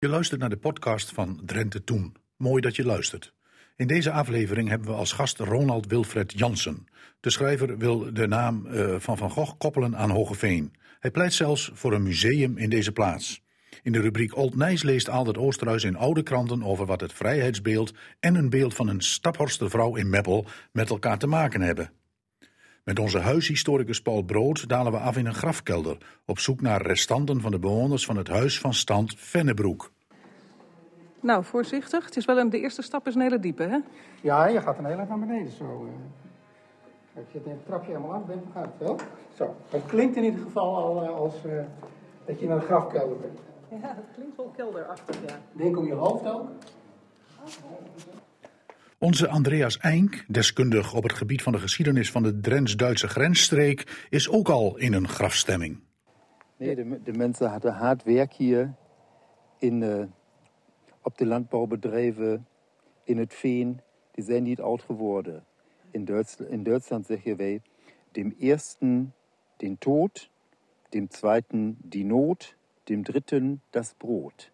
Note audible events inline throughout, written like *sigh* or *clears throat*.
Je luistert naar de podcast van Drenthe Toen. Mooi dat je luistert. In deze aflevering hebben we als gast Ronald Wilfred Jansen. De schrijver wil de naam uh, van Van Gogh koppelen aan Hogeveen. Hij pleit zelfs voor een museum in deze plaats. In de rubriek Old Nijs leest Aldert Oosterhuis in oude kranten over wat het vrijheidsbeeld en een beeld van een staphorstervrouw in Meppel met elkaar te maken hebben. Met onze huishistoricus Paul Brood dalen we af in een grafkelder, op zoek naar restanten van de bewoners van het huis van stand Vennebroek. Nou, voorzichtig. Het is wel een, de eerste stap is een hele diepe, hè? Ja, je gaat een hele naar beneden zo. Kijk, je het trapje helemaal af bent, gaat het wel. Zo, het klinkt in ieder geval al uh, als uh, dat je in een grafkelder bent. Ja, het klinkt wel kelderachtig, ja. Denk om je hoofd ook. Onze Andreas Eink, deskundig op het gebied van de geschiedenis van de Drents-Duitse grensstreek, is ook al in een grafstemming. Nee, de, de mensen hadden hard werk hier in, uh, op de landbouwbedrijven, in het veen. Die zijn niet oud geworden. In, Duits, in Duitsland zeggen wij, dem eersten den Tod, dem zweiten die Not, dem dritten das Brot.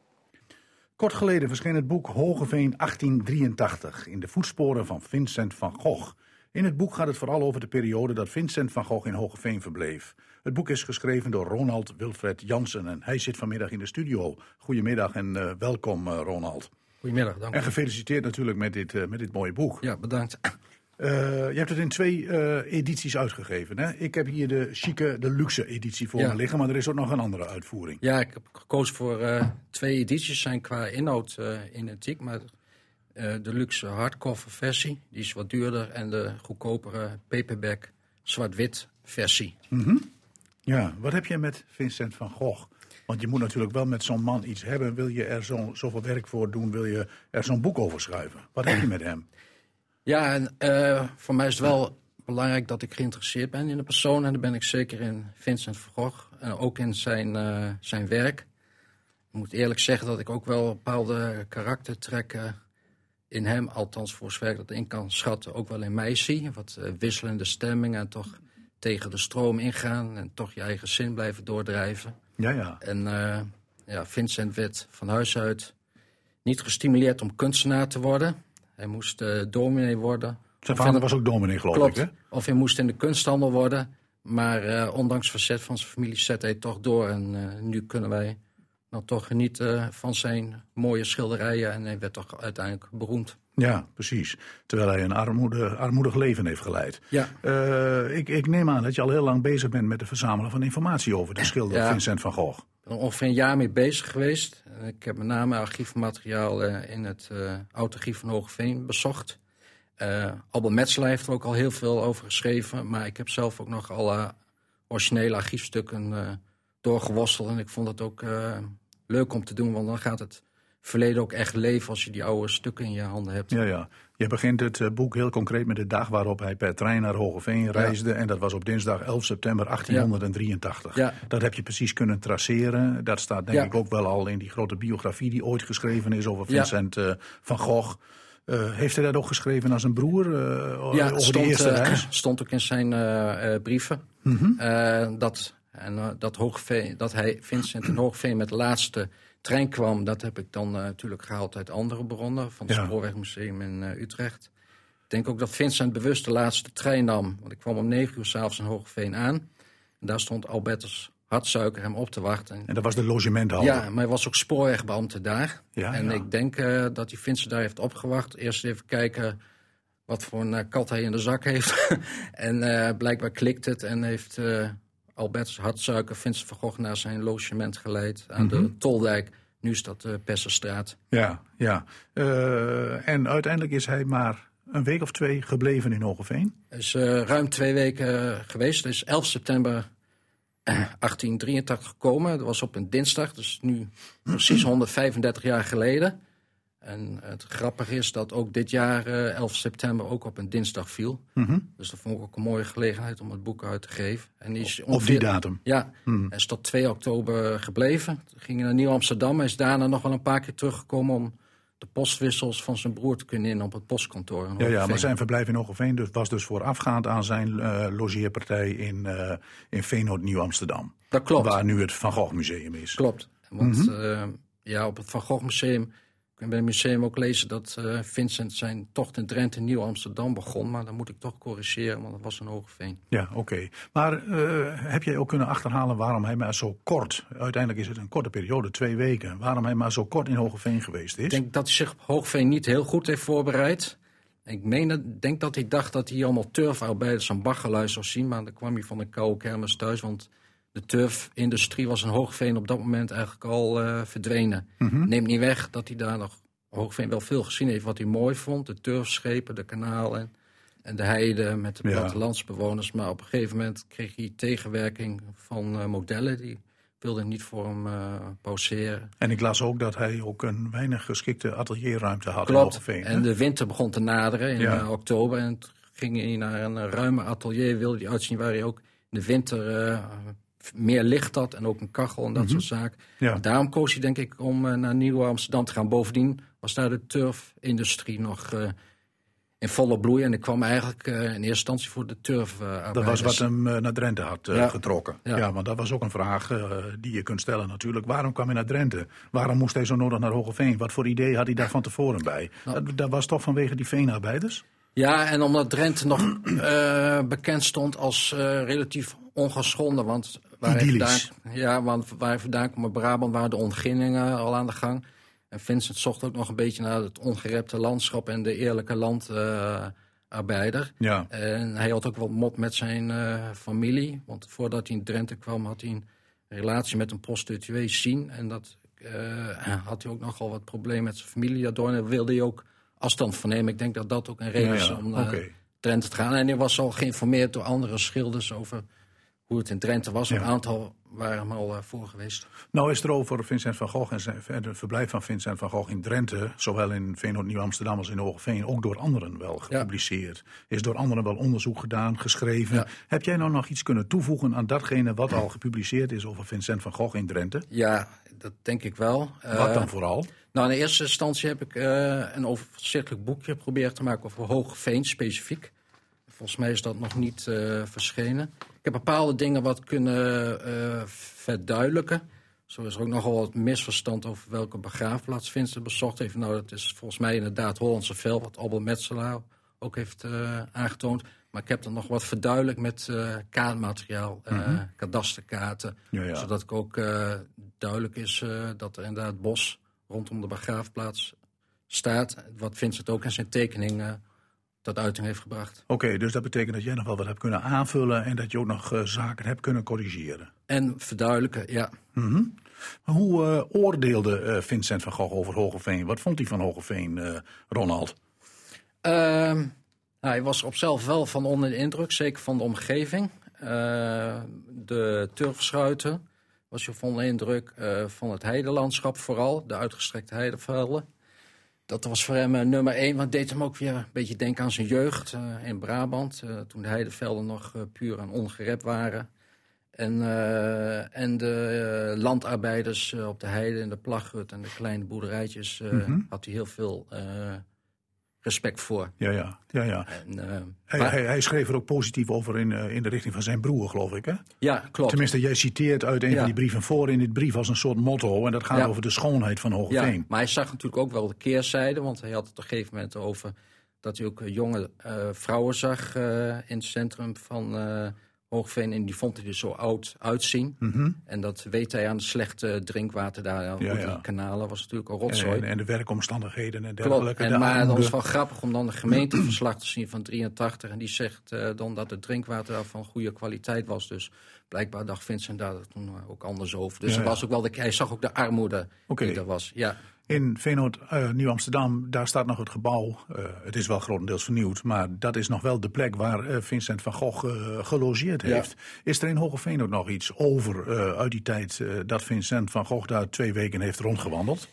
Kort geleden verscheen het boek Hogeveen 1883 in de voetsporen van Vincent van Gogh. In het boek gaat het vooral over de periode dat Vincent van Gogh in Hogeveen verbleef. Het boek is geschreven door Ronald Wilfred Jansen en hij zit vanmiddag in de studio. Goedemiddag en uh, welkom uh, Ronald. Goedemiddag, dank u. En gefeliciteerd natuurlijk met dit, uh, met dit mooie boek. Ja, bedankt. Uh, je hebt het in twee uh, edities uitgegeven. Hè? Ik heb hier de chique, de luxe editie voor Ja. me liggen, maar er is ook nog een andere uitvoering. Ja, ik heb gekozen voor eh, twee edities, zijn qua inhoud eh, identiek. Maar eh, de luxe hardcover versie, die is wat duurder. En de goedkopere paperback zwart-wit versie. Ja, wat heb je met Vincent van Gogh? Want je moet natuurlijk wel met zo'n man iets hebben. Wil je er zo, zoveel werk voor doen? Wil je er zo'n boek over schrijven? Wat heb je met hem? Ja, en eh, voor mij is het wel belangrijk dat ik geïnteresseerd ben in de persoon. En dat ben ik zeker in Vincent van Gogh. En ook in zijn, eh, zijn werk. Ik moet eerlijk zeggen dat ik ook wel bepaalde karaktertrekken in hem, althans voor zover ik dat in kan schatten, ook wel in mij zie. Wat eh, wisselende stemmingen en toch tegen de stroom ingaan. En toch je eigen zin blijven doordrijven. Ja, ja. En ja, Vincent werd van huis uit niet gestimuleerd om kunstenaar te worden. Hij moest eh, dominee worden. Zijn vader was ook dominee, geloof Klopt. ik, hè? Of hij moest in de kunsthandel worden. Maar eh, ondanks verzet van zijn familie zette hij toch door. En eh, nu kunnen wij dan toch genieten van zijn mooie schilderijen. En hij werd toch uiteindelijk beroemd. Ja, precies. Terwijl hij een armoede, armoedig leven heeft geleid. Ja, Eh, ik, ik neem aan dat je al heel lang bezig bent met het verzamelen van informatie over de schilder Ja. Vincent van Gogh. ik ben er ongeveer een jaar mee bezig geweest. En Ik heb met name archiefmateriaal eh, in het eh Oud Archief van Hogeveen bezocht. Eh Albert Metzler heeft er ook al heel veel over geschreven. Maar ik heb zelf ook nog alle originele archiefstukken eh, doorgeworsteld. En ik vond het ook eh, leuk om te doen, want dan gaat het verleden ook echt leven als je die oude stukken in je handen hebt. Ja, ja. Je begint het eh, boek heel concreet met de dag waarop hij per trein naar Hogeveen reisde. En dat was op dinsdag 11 september 1883. Ja. Dat heb je precies kunnen traceren. Dat staat denk Ja. ik ook wel al in die grote biografie die ooit geschreven is over. Vincent eh, van Gogh. Eh, heeft hij dat ook geschreven als een broer Ja, over stond, eerste reis? *clears throat* stond ook in zijn brieven. Eh, dat, en, dat, Hoogveen, dat hij Vincent in Hoogveen met de laatste trein kwam, dat heb ik dan eh, natuurlijk gehaald uit andere bronnen. Van het Ja. Spoorwegmuseum in eh, Utrecht. Ik denk ook dat Vincent bewust de laatste trein nam. Want ik kwam om negen uur s'avonds in Hoogveen aan. En daar stond Albertus Hartsuiker hem op te wachten. En dat was de logementhouder. Ja, maar hij was ook spoorwegbeambte daar. Ja, en ja. ik denk eh, dat hij Vincent daar heeft opgewacht. Eerst even kijken wat voor een kat hij in de zak heeft. *laughs* en blijkbaar klikt het en heeft Albertus Hartsuiker Vincent van Gogh naar zijn logement geleid aan Mhm. de Toldijk. Nu is dat de Pesserstraat. Ja, ja. Eh, en uiteindelijk is hij maar een week of twee gebleven in Hogeveen. Hij is eh, ruim twee weken eh, geweest. Hij is 11 september eh, 1883 gekomen. Dat was op een dinsdag, dus nu precies *clears throat* 135 jaar geleden. En het grappige is dat ook dit jaar, eh, 11 september, ook op een dinsdag viel. Mhm. Dus dat vond ik ook een mooie gelegenheid om het boek uit te geven. En die is Op die datum. Ja, Hmm. hij is tot 2 oktober gebleven. Toen ging naar Nieuw-Amsterdam. Hij is daarna nog wel een paar keer teruggekomen om de postwissels van zijn broer te kunnen in op het postkantoor. Ja, ja, maar zijn verblijf in Hogeveen dus, was dus voorafgaand aan zijn eh, logeerpartij in, eh in Veenoord Nieuw-Amsterdam. Dat klopt. Waar nu het Van Gogh Museum is. Klopt. Want Mhm. eh, ja, op het Van Gogh Museum. Ik kan bij het museum ook lezen dat eh, Vincent zijn tocht in Drenthe Nieuw Amsterdam begon. Maar dan moet ik toch corrigeren, want dat was een Hogeveen. Ja, oké. Maar uh, heb jij ook kunnen achterhalen waarom hij maar zo kort, uiteindelijk is het een korte periode, twee weken, waarom hij maar zo kort in Hogeveen geweest is? Ik denk dat hij zich op Hogeveen niet heel goed heeft voorbereid. Ik meen, denk dat hij dacht dat hij allemaal turfarbeiders aan baggerlui zou zien. Maar dan kwam hij van de koude kermis thuis. Want de turfindustrie was in Hoogveen op dat moment eigenlijk al uh, verdwenen. Mhm. Neemt niet weg dat hij daar nog Hoogveen wel veel gezien heeft wat hij mooi vond. De turfschepen, de kanalen en de heide met de plattelandsbewoners. Maar op een gegeven moment kreeg hij tegenwerking van uh, modellen die wilde niet voor hem uh, pauzeren. En ik las ook dat hij ook een weinig geschikte atelierruimte had Klopt. in En de winter begon te naderen in ja. oktober. En ging hij naar een ruime atelier, wilde hij uitzien waar hij ook in de winter meer licht had. En ook een kachel en dat mm -hmm. soort zaken. Ja. Daarom koos hij denk ik om uh, naar Nieuw Amsterdam te gaan. Bovendien was daar de turfindustrie nog in volle bloei. En ik kwam eigenlijk uh, in eerste instantie voor de turf. Uh, dat was wat hem uh, naar Drenthe had Ja. getrokken. Ja. Ja. want dat was ook een vraag die je kunt stellen natuurlijk. Waarom kwam hij naar Drenthe? Waarom moest hij zo nodig naar Hogeveen? Wat voor idee had hij daar van tevoren bij? Nou. Dat, dat was toch vanwege die veenarbeiders? Ja, en omdat Drenthe nog uh, *clears throat* bekend stond als uh, relatief ongeschonden. Want waar vandaan, ja, want waar vandaan kwam, Brabant, waren de ontginningen al aan de gang. En Vincent zocht ook nog een beetje naar het ongerepte landschap en de eerlijke landarbeider. Uh, ja. En hij had ook wel mot met zijn uh, familie. Want voordat hij in Drenthe kwam, had hij een relatie met een prostituee zien. En dat had hij ook nogal wat problemen met zijn familie daardoor. Wilde hij ook afstand van nemen. Ik denk dat dat ook een reden ja, is om naar okay. Drenthe te gaan. En hij was al geïnformeerd door andere schilders over hoe het in Drenthe was. Een aantal waren hem al uh, voor geweest. Nou is er over Vincent van Gogh en zijn, het verblijf van Vincent van Gogh in Drenthe, zowel in Veenoord Nieuw-Amsterdam als in Hogeveen, ook door anderen wel gepubliceerd. Ja. Is door anderen wel onderzoek gedaan, geschreven. Ja. Heb jij nou nog iets kunnen toevoegen aan datgene wat al gepubliceerd is over Vincent van Gogh in Drenthe? Ja, dat denk ik wel. Wat dan vooral? Uh, nou, in eerste instantie heb ik uh, een overzichtelijk boekje geprobeerd te maken over Hogeveen specifiek. Volgens mij is dat nog niet uh, verschenen. Ik heb bepaalde dingen wat kunnen uh, verduidelijken. Zo is er ook nogal wat misverstand over welke begraafplaats Vincent bezocht heeft. Nou, dat is volgens mij inderdaad Hollandse Vel, wat Albert Metzelaar ook heeft uh, aangetoond. Maar ik heb er nog wat verduidelijkt met kaartmateriaal, mm -hmm. kadasterkaarten. Ja, ja. Zodat ik ook duidelijk is dat er inderdaad bos rondom de begraafplaats staat. Wat Vincent ook in zijn tekening tot uiting heeft gebracht. Oké, okay, dus dat betekent dat jij nog wel wat hebt kunnen aanvullen en dat je ook nog uh, zaken hebt kunnen corrigeren. En verduidelijken, ja. Mm -hmm. Hoe uh, oordeelde Vincent van Gogh over Hogeveen? Wat vond hij van Hogeveen, Ronald? nou, hij was op zelf wel van onder de indruk, zeker van de omgeving. de turfschuiten was je van de indruk van het heidelandschap vooral, de uitgestrekte heidevelden dat was voor hem uh, nummer één, want deed hem ook weer een beetje denken aan zijn jeugd uh, in Brabant. Toen de heidevelden nog puur en ongerept waren. En, en de landarbeiders op de heide en de plaghut en de kleine boerderijtjes mm -hmm. had hij heel veel respect voor. Ja, ja. ja, ja. En, hij, maar, hij, hij, schreef er ook positief over in, in de richting van zijn broer, geloof ik, hè? Ja, klopt. Tenminste, jij citeert uit een Ja. van die brieven voor in dit brief als een soort motto. En dat gaat Ja. over de schoonheid van Hogeveen. Ja, maar hij zag natuurlijk ook wel de keerzijde, want hij had het op een gegeven moment over dat hij ook eh, jonge eh, vrouwen zag eh, in het centrum van eh Hoogveen. En die vond hij er zo oud uitzien. Mhm. En dat weet hij aan het slechte drinkwater daar. Ja, Ja. Die kanalen was natuurlijk een En, rotzooi. en de werkomstandigheden en dergelijke. En, de maar dat is wel grappig om dan een gemeenteverslag te zien van 83. En die zegt eh, dan dat het drinkwater daar van goede kwaliteit was. Dus blijkbaar dacht Vincent daar toen eh, ook anders over. Dus Ja, was ook wel de, hij zag ook de armoede die er was. Ja. In Veenoord, eh, Nieuw-Amsterdam, daar staat nog het gebouw. Eh, het is wel grotendeels vernieuwd, maar dat is nog wel de plek waar eh, Vincent van Gogh gelogeerd Ja. heeft. Is er in Hogeveen ook nog iets over uit die tijd dat Vincent van Gogh daar twee weken heeft rondgewandeld?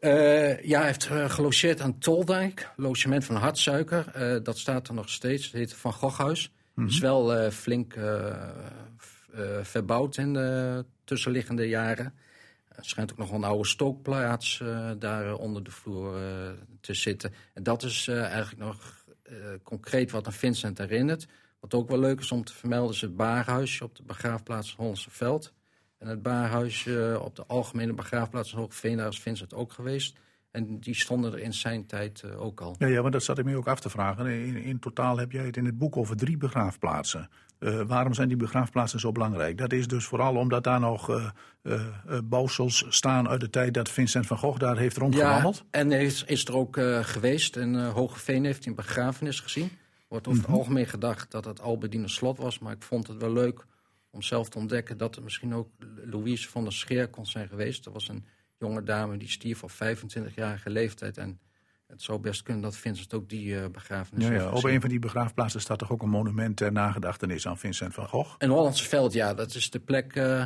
Ja, hij heeft gelogeerd aan Toldijk, logement van Hartsuiker. Dat staat er nog steeds. Het heet Van Goghhuis. Mhm. is wel flink verbouwd in de tussenliggende jaren. Er schijnt ook nog een oude stookplaats eh, daar eh, onder de vloer eh, te zitten. En dat is eigenlijk nog concreet wat aan Vincent herinnert. Wat ook wel leuk is om te vermelden is het baarhuisje op de begraafplaats Hollandse Veld. En het baarhuisje op de algemene begraafplaats Hoogveen, daar is Vincent ook geweest. En die stonden er in zijn tijd ook al. Ja, ja, maar dat zat ik me ook af te vragen. In, in totaal heb jij het in het boek over drie begraafplaatsen. Uh, waarom zijn die begraafplaatsen zo belangrijk? Dat is dus vooral omdat daar nog uh, uh, bouwsels staan uit de tijd dat Vincent van Gogh daar heeft rondgewandeld. Ja, en is, is er ook geweest. En Hogeveen heeft een begrafenis gezien. Wordt over mm -hmm. het algemeen gedacht dat het Albertine slot was. Maar ik vond het wel leuk om zelf te ontdekken dat het misschien ook Louise van der Scheer kon zijn geweest. Dat was een jonge dame die stierf op 25-jarige leeftijd. En het zou best kunnen dat Vincent ook die uh, begrafenis ja, ja. Op een van die begraafplaatsen staat toch ook een monument ter nagedachtenis aan Vincent van Gogh? En Hollandse Veld, ja. Dat is de plek... Uh,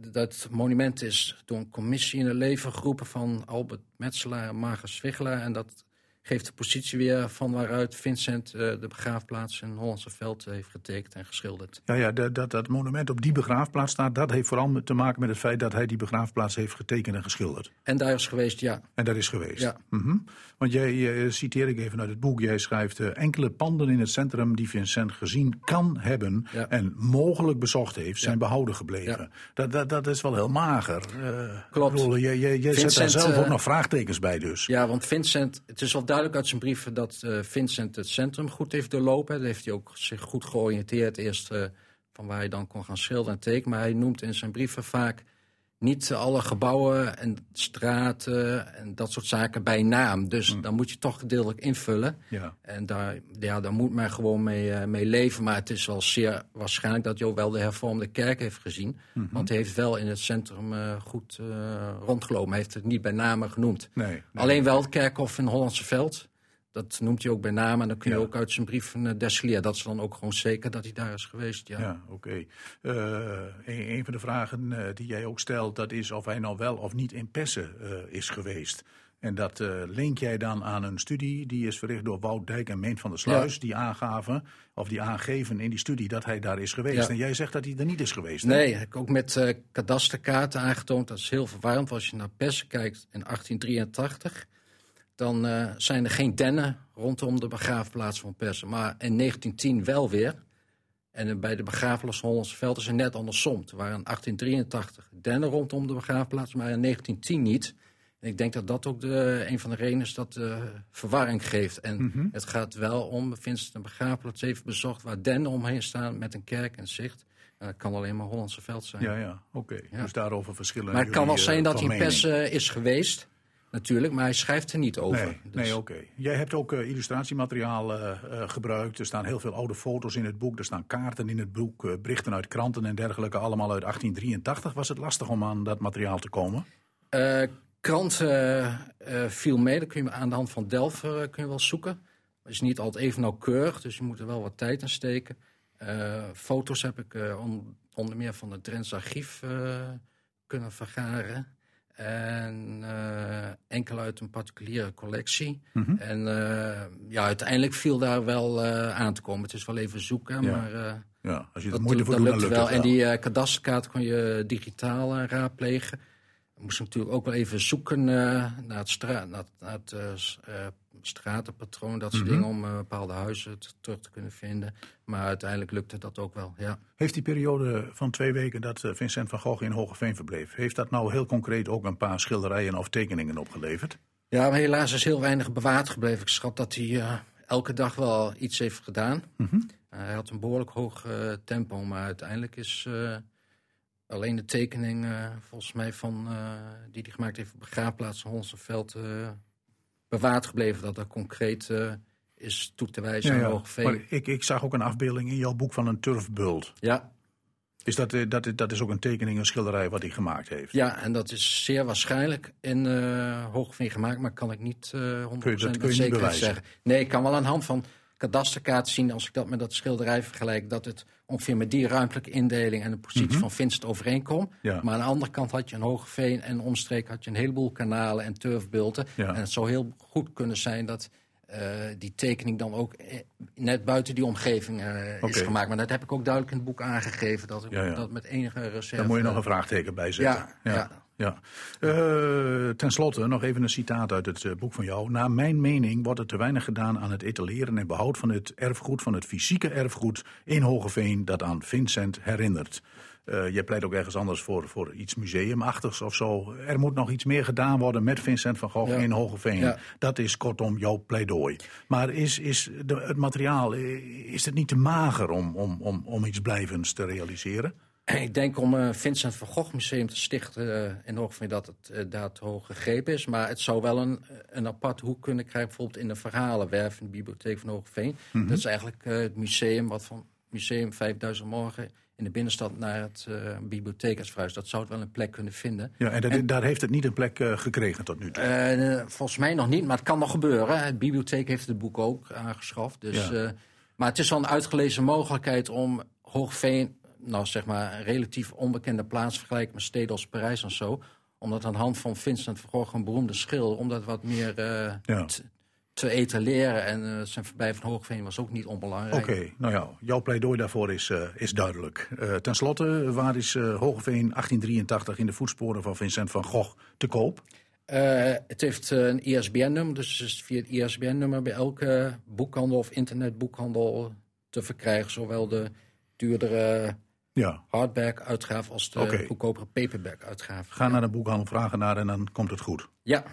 dat monument is door een commissie in het leven geroepen van Albert Metselaar en Zwiggelaar. En dat geeft de positie weer van waaruit Vincent uh, de begraafplaats in Hollandse Veld heeft getekend en geschilderd. Ja, ja dat, dat, dat monument op die begraafplaats staat, dat heeft vooral te maken met het feit dat hij die begraafplaats heeft getekend en geschilderd. En daar is geweest, ja. En daar is geweest. Ja. Mm -hmm. Want jij, uh, citeer ik even uit het boek, jij schrijft uh, enkele panden in het centrum die Vincent gezien kan hebben ja. en mogelijk bezocht heeft, zijn ja. behouden gebleven. Ja. Dat, dat, dat is wel heel mager. Klopt. Bedoel, jij jij, jij zet daar zelf ook nog vraagtekens bij dus. Ja, want Vincent, het is wel duidelijk uit zijn brieven dat uh, Vincent het centrum goed heeft doorlopen. Daar heeft hij ook zich goed georiënteerd eerst uh, van waar hij dan kon gaan schilderen en tekenen. Maar hij noemt in zijn brieven vaak niet alle gebouwen en straten en dat soort zaken bij naam. Dus mm. dan moet je toch gedeeltelijk invullen. Ja. En daar, ja, daar moet men gewoon mee, uh, mee leven. Maar het is wel zeer waarschijnlijk dat ook wel de hervormde kerk heeft gezien. Mhm. Want hij heeft wel in het centrum uh, goed uh, rondgelopen. Hij heeft het niet bij name genoemd. Nee, nee. Alleen wel het kerkhof in Hollandse Veld. Dat noemt hij ook bij naam en dan kun je ja. ook uit zijn brief uh, destileren. Dat is dan ook gewoon zeker dat hij daar is geweest. Ja, ja oké. Okay. Uh, een, een, van de vragen uh, die jij ook stelt, dat is of hij nou wel of niet in Pessen is geweest. En dat link jij dan aan een studie die is verricht door Wout Dijk en Meent van der Sluis. Ja. Die aangaven, of die aangeven in die studie dat hij daar is geweest. En jij zegt dat hij er niet is geweest. Hè? Nee, ik ook met kadasterkaarten aangetoond. Dat is heel verwarrend. Als je naar Pessen kijkt in 1883 dan uh, zijn er geen dennen rondom de begraafplaats van Persen. Maar in 1910 wel weer. En bij de begraafplaats Hollandse Veld is het net andersom. Er waren in 1883 dennen rondom de begraafplaats, maar in 1910 niet. En ik denk dat dat ook de, een van de redenen is dat de verwarring geeft. En mm -hmm. het gaat wel om, Vincent een begraafplaats heeft bezocht... waar dennen omheen staan met een kerk en zicht. En dat kan alleen maar Hollandse Veld zijn. Ja, ja, oké. Okay. Ja. Dus daarover verschillen Maar het kan wel zijn dat hij in Persen is geweest... Natuurlijk, maar hij schrijft er niet over. Nee, dus. nee oké. Okay. Jij hebt ook uh, illustratiemateriaal uh, uh, gebruikt. Er staan heel veel oude foto's in het boek. Er staan kaarten in het boek, berichten uit kranten en dergelijke. Allemaal uit 1883. Was het lastig om aan dat materiaal te komen? kranten viel mee. Dat kun je aan de hand van Delver kun je wel zoeken. Het is niet altijd even nauwkeurig, dus je moet er wel wat tijd in steken. foto's heb ik on, onder meer van het Drents archief kunnen vergaren. En uh, enkel uit een particuliere collectie. Mm -hmm. En uh, ja, uiteindelijk viel daar wel uh, aan te komen. Het is wel even zoeken, ja. maar ja, als je dat, moeite voor doet, lukt dan wel. lukt En die kadasterkaart kon je digitaal raadplegen. We moesten natuurlijk ook wel even zoeken naar het, stra naar het, naar het stratenpatroon, dat soort Mhm. dingen, om bepaalde huizen te, terug te kunnen vinden. Maar uiteindelijk lukte dat ook wel, ja. Heeft die periode van twee weken dat eh, Vincent van Gogh in Hogeveen verbleef... heeft dat nou heel concreet ook een paar schilderijen of tekeningen opgeleverd? Ja, maar helaas is heel weinig bewaard gebleven. Ik schat dat hij uh, elke dag wel iets heeft gedaan. Mhm. Uh, hij had een behoorlijk hoog uh, tempo, maar uiteindelijk is alleen de tekening volgens mij van, die hij gemaakt heeft op begraafplaats in Holseveld bewaard gebleven. Dat dat concreet is toe te wijzen ja, aan ja. Maar ik, ik zag ook een afbeelding in jouw boek van een turfbult. Ja, Is dat, eh, dat, dat is ook een tekening, een schilderij wat hij gemaakt heeft? ja, en dat is zeer waarschijnlijk in uh, gemaakt, maar kan ik niet uh, 100% Kun je- dat kun je met niet zekerheid bewijzen? zeggen. Nee, ik kan wel aan de hand van kadasterkaart zien, als ik dat met dat schilderij vergelijk, dat het ongeveer met die ruimtelijke indeling en de positie Mhm. van Vincent overeenkomt. Ja. Maar aan de andere kant had je een Hogeveen en omstreek had je een heleboel kanalen en turfbulten. Ja. En het zou heel goed kunnen zijn dat eh, die tekening dan ook eh, net buiten die omgeving eh, is gemaakt. Maar dat heb ik ook duidelijk in het boek aangegeven, dat ik ja. dat met enige reserve... Daar moet je nog een vraagteken bij zetten. Ja, ja. Eh, ten slotte nog even een citaat uit het eh, boek van jou. Naar mijn mening wordt er te weinig gedaan aan het etaleren en behoud van het erfgoed, van het fysieke erfgoed in Hogeveen dat aan Vincent herinnert. Uh, jij pleit ook ergens anders voor, voor iets museumachtigs of zo. Er moet nog iets meer gedaan worden met Vincent van Gogh in Hogeveen. Dat is kortom jouw pleidooi. Maar is, is de, het materiaal is het niet te mager om, om, om, om iets blijvends te realiseren? *clears throat* Ik denk om een Vincent van Gogh museum te stichten uh, in Hogeveen dat het uh, daar te hoog gegrepen is. Maar het zou wel een, een apart hoek kunnen krijgen, bijvoorbeeld in de verhalenwerf in de bibliotheek van Hogeveen. Mm Dat is eigenlijk het museum wat van Museum 5000 Morgen in de binnenstad naar het uh, bibliotheek is verhuisd. Dat zou het wel een plek kunnen vinden. Ja, en, en daar heeft het niet een plek uh, gekregen tot nu toe? Uh, volgens mij nog niet, maar het kan nog gebeuren. De bibliotheek heeft het boek ook aangeschaft. Dus, ja. maar het is wel een uitgelezen mogelijkheid om Hoogveen... nou zeg maar een relatief onbekende plaats vergelijken met steden als Parijs en zo... omdat aan de hand van Vincent van Gogh, een beroemde schilder... om dat wat meer ja te etaleren. En uh, zijn verblijf van Hoogveen was ook niet onbelangrijk. Oké, nou ja, jouw pleidooi daarvoor is, uh, is duidelijk. Uh, ten slotte, waar is Hoogveen 1883 in de voetsporen van Vincent van Gogh te koop? het heeft een ISBN-nummer, dus het is via het ISBN-nummer bij elke boekhandel of internetboekhandel te verkrijgen. Zowel de duurdere ja. hardback-uitgave als de okay. goedkopere paperback-uitgave. Ga naar de boekhandel, vragen naar en dan komt het goed. Ja.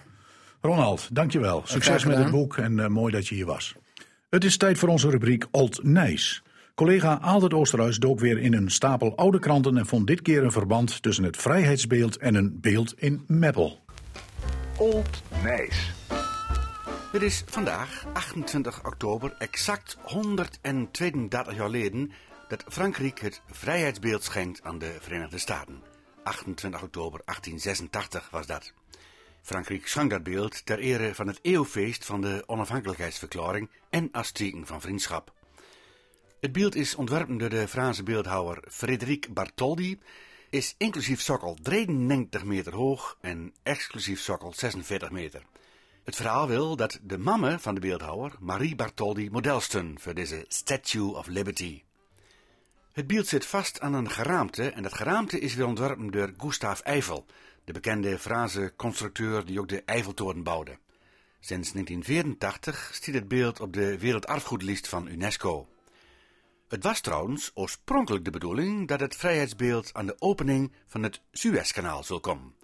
Ronald, dankjewel. Succes met het boek en uh, mooi dat je hier was. Het is tijd voor onze rubriek Alt Nijs. Collega Aaldert Oosterhuis dook weer in een stapel oude kranten en vond dit keer een verband tussen het vrijheidsbeeld en een beeld in Meppel. Old Nijs. Het is vandaag, 28 oktober, exact 132 jaar geleden dat Frankrijk het vrijheidsbeeld schenkt aan de Verenigde Staten. 28 oktober 1886 was dat. Frankrijk zang dat beeld ter ere van het eeuwfeest van de onafhankelijkheidsverklaring en als teken van vriendschap. Het beeld is ontworpen door de Franse beeldhouwer Frédéric Bartholdi, is inclusief sokkel 93 meter hoog en exclusief sokkel 46 meter. Het verhaal wil dat de mamme van de beeldhouwer, Marie Bartholdi, model stond voor deze Statue of Liberty. Het beeld zit vast aan een geraamte en dat geraamte is weer ontworpen door Gustave Eiffel, de bekende Franse constructeur die ook de Eiffeltoren bouwde. Sinds 1984 stiet het beeld op de werelderfgoedlijst van UNESCO. Het was trouwens oorspronkelijk de bedoeling dat het vrijheidsbeeld aan de opening van het Suezkanaal zou komen.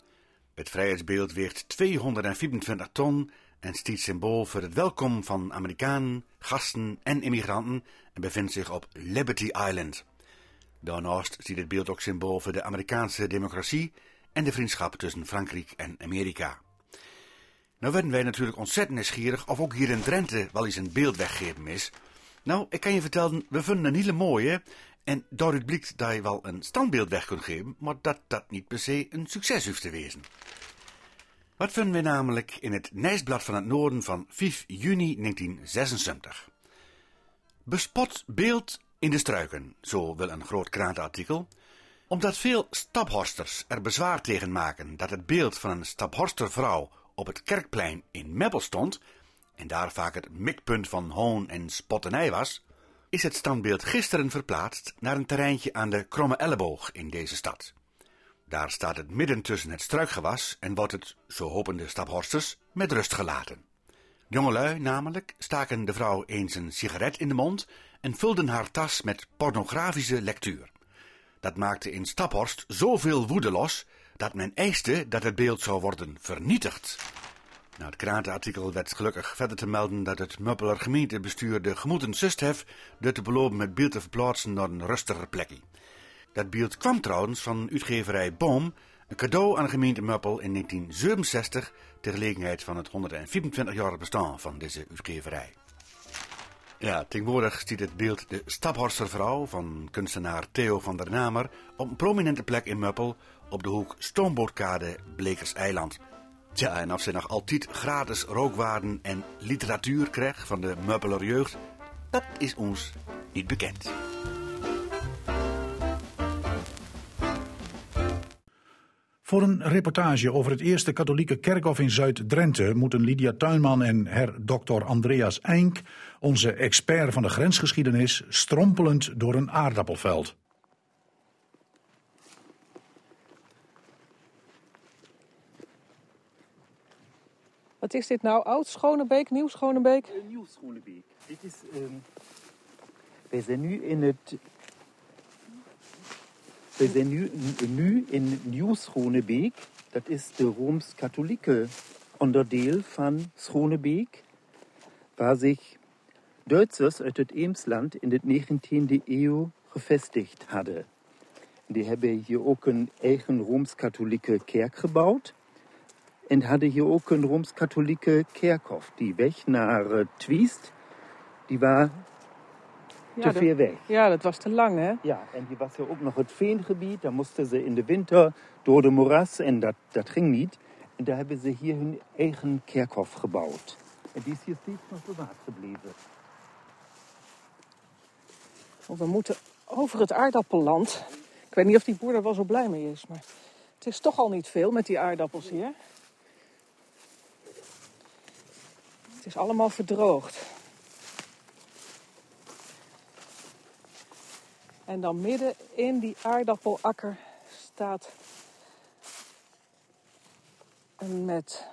Het vrijheidsbeeld weegt 224 ton en stiet symbool voor het welkom van Amerikanen, gasten en immigranten en bevindt zich op Liberty Island. Daarnaast ziet het beeld ook symbool voor de Amerikaanse democratie en de vriendschap tussen Frankrijk en Amerika. Nou werden wij natuurlijk ontzettend nieuwsgierig of ook hier in Drenthe wel eens een beeld weggeven is. Nou, ik kan je vertellen, we vinden een hele mooie en daaruit blijkt dat je wel een standbeeld weg kunt geven, maar dat dat niet per se een succes hoeft te wezen. Wat vinden we namelijk in het Nijsblad van het Noorden van 5 juni 1976? Bespot beeld in de struiken, zo wil een groot krantenartikel, omdat veel staphorsters er bezwaar tegen maken dat het beeld van een staphorstervrouw op het kerkplein in Meppel stond, en daar vaak het mikpunt van hoon en spotternij was, is het standbeeld gisteren verplaatst naar een terreintje aan de Kromme Elleboog in deze stad. Daar staat het midden tussen het struikgewas en wordt het, zo hopen de staphorsters, met rust gelaten. Jongelui namelijk staken de vrouw eens een sigaret in de mond en vulden haar tas met pornografische lectuur. Dat maakte in Staphorst zoveel woede los dat men eiste dat het beeld zou worden vernietigd. Na het krantenartikel werd gelukkig verder te melden dat het Muppeler gemeentebestuur de gemoeden sust heeft door te beloven het beeld te verplaatsen naar een rustiger plekje. Dat beeld kwam trouwens van uitgeverij Boom, een cadeau aan de gemeente Muppel in 1967 ter gelegenheid van het 124-jarig bestaan van deze uitgeverij. Ja, tegenwoordig stiet het beeld de Staphorster vrouw van kunstenaar Theo van der Namer op een prominente plek in Muppel op de hoek Stoombootkade Blekerseiland. Tja, en of ze nog altijd gratis rookwaarden en literatuur krijgt van de Muppeler jeugd, dat is ons niet bekend. Voor een reportage over het eerste katholieke kerkhof in Zuid-Drenthe moeten Lydia Tuinman en her dokter Andreas Eink, onze expert van de grensgeschiedenis, strompelend door een aardappelveld. Wat is dit nou? Oud Schonebeek, Nieuw Schonebeek? Uh, nieuw Schonebeek. Dit is, um, wij zijn nu in het We zijn nu, nu in Nieuw-Schronebeek. Dat is de Rooms-Katholieke onderdeel van Schronebeek. Waar zich Duitsers uit het Eemsland in de 19e eeuw gevestigd hadden. Die hebben hier ook een eigen Rooms-Katholieke kerk gebouwd. En hadden hier ook een Rooms-Katholieke kerkhof. Die weg naar uh, Twiest, die was Ja, te ver weg. Ja, dat was te lang, hè? Ja, en hier was ja ook nog het veengebied. Daar moesten ze in de winter door de moeras en dat, dat ging niet. En daar hebben ze hier hun eigen kerkhof gebouwd. En die is hier steeds nog bewaard gebleven. Want we moeten over het aardappelland. Ik weet niet of die boer er wel zo blij mee is, maar het is toch al niet veel met die aardappels hier. Het is allemaal verdroogd. En dan midden in die aardappelakker staat een met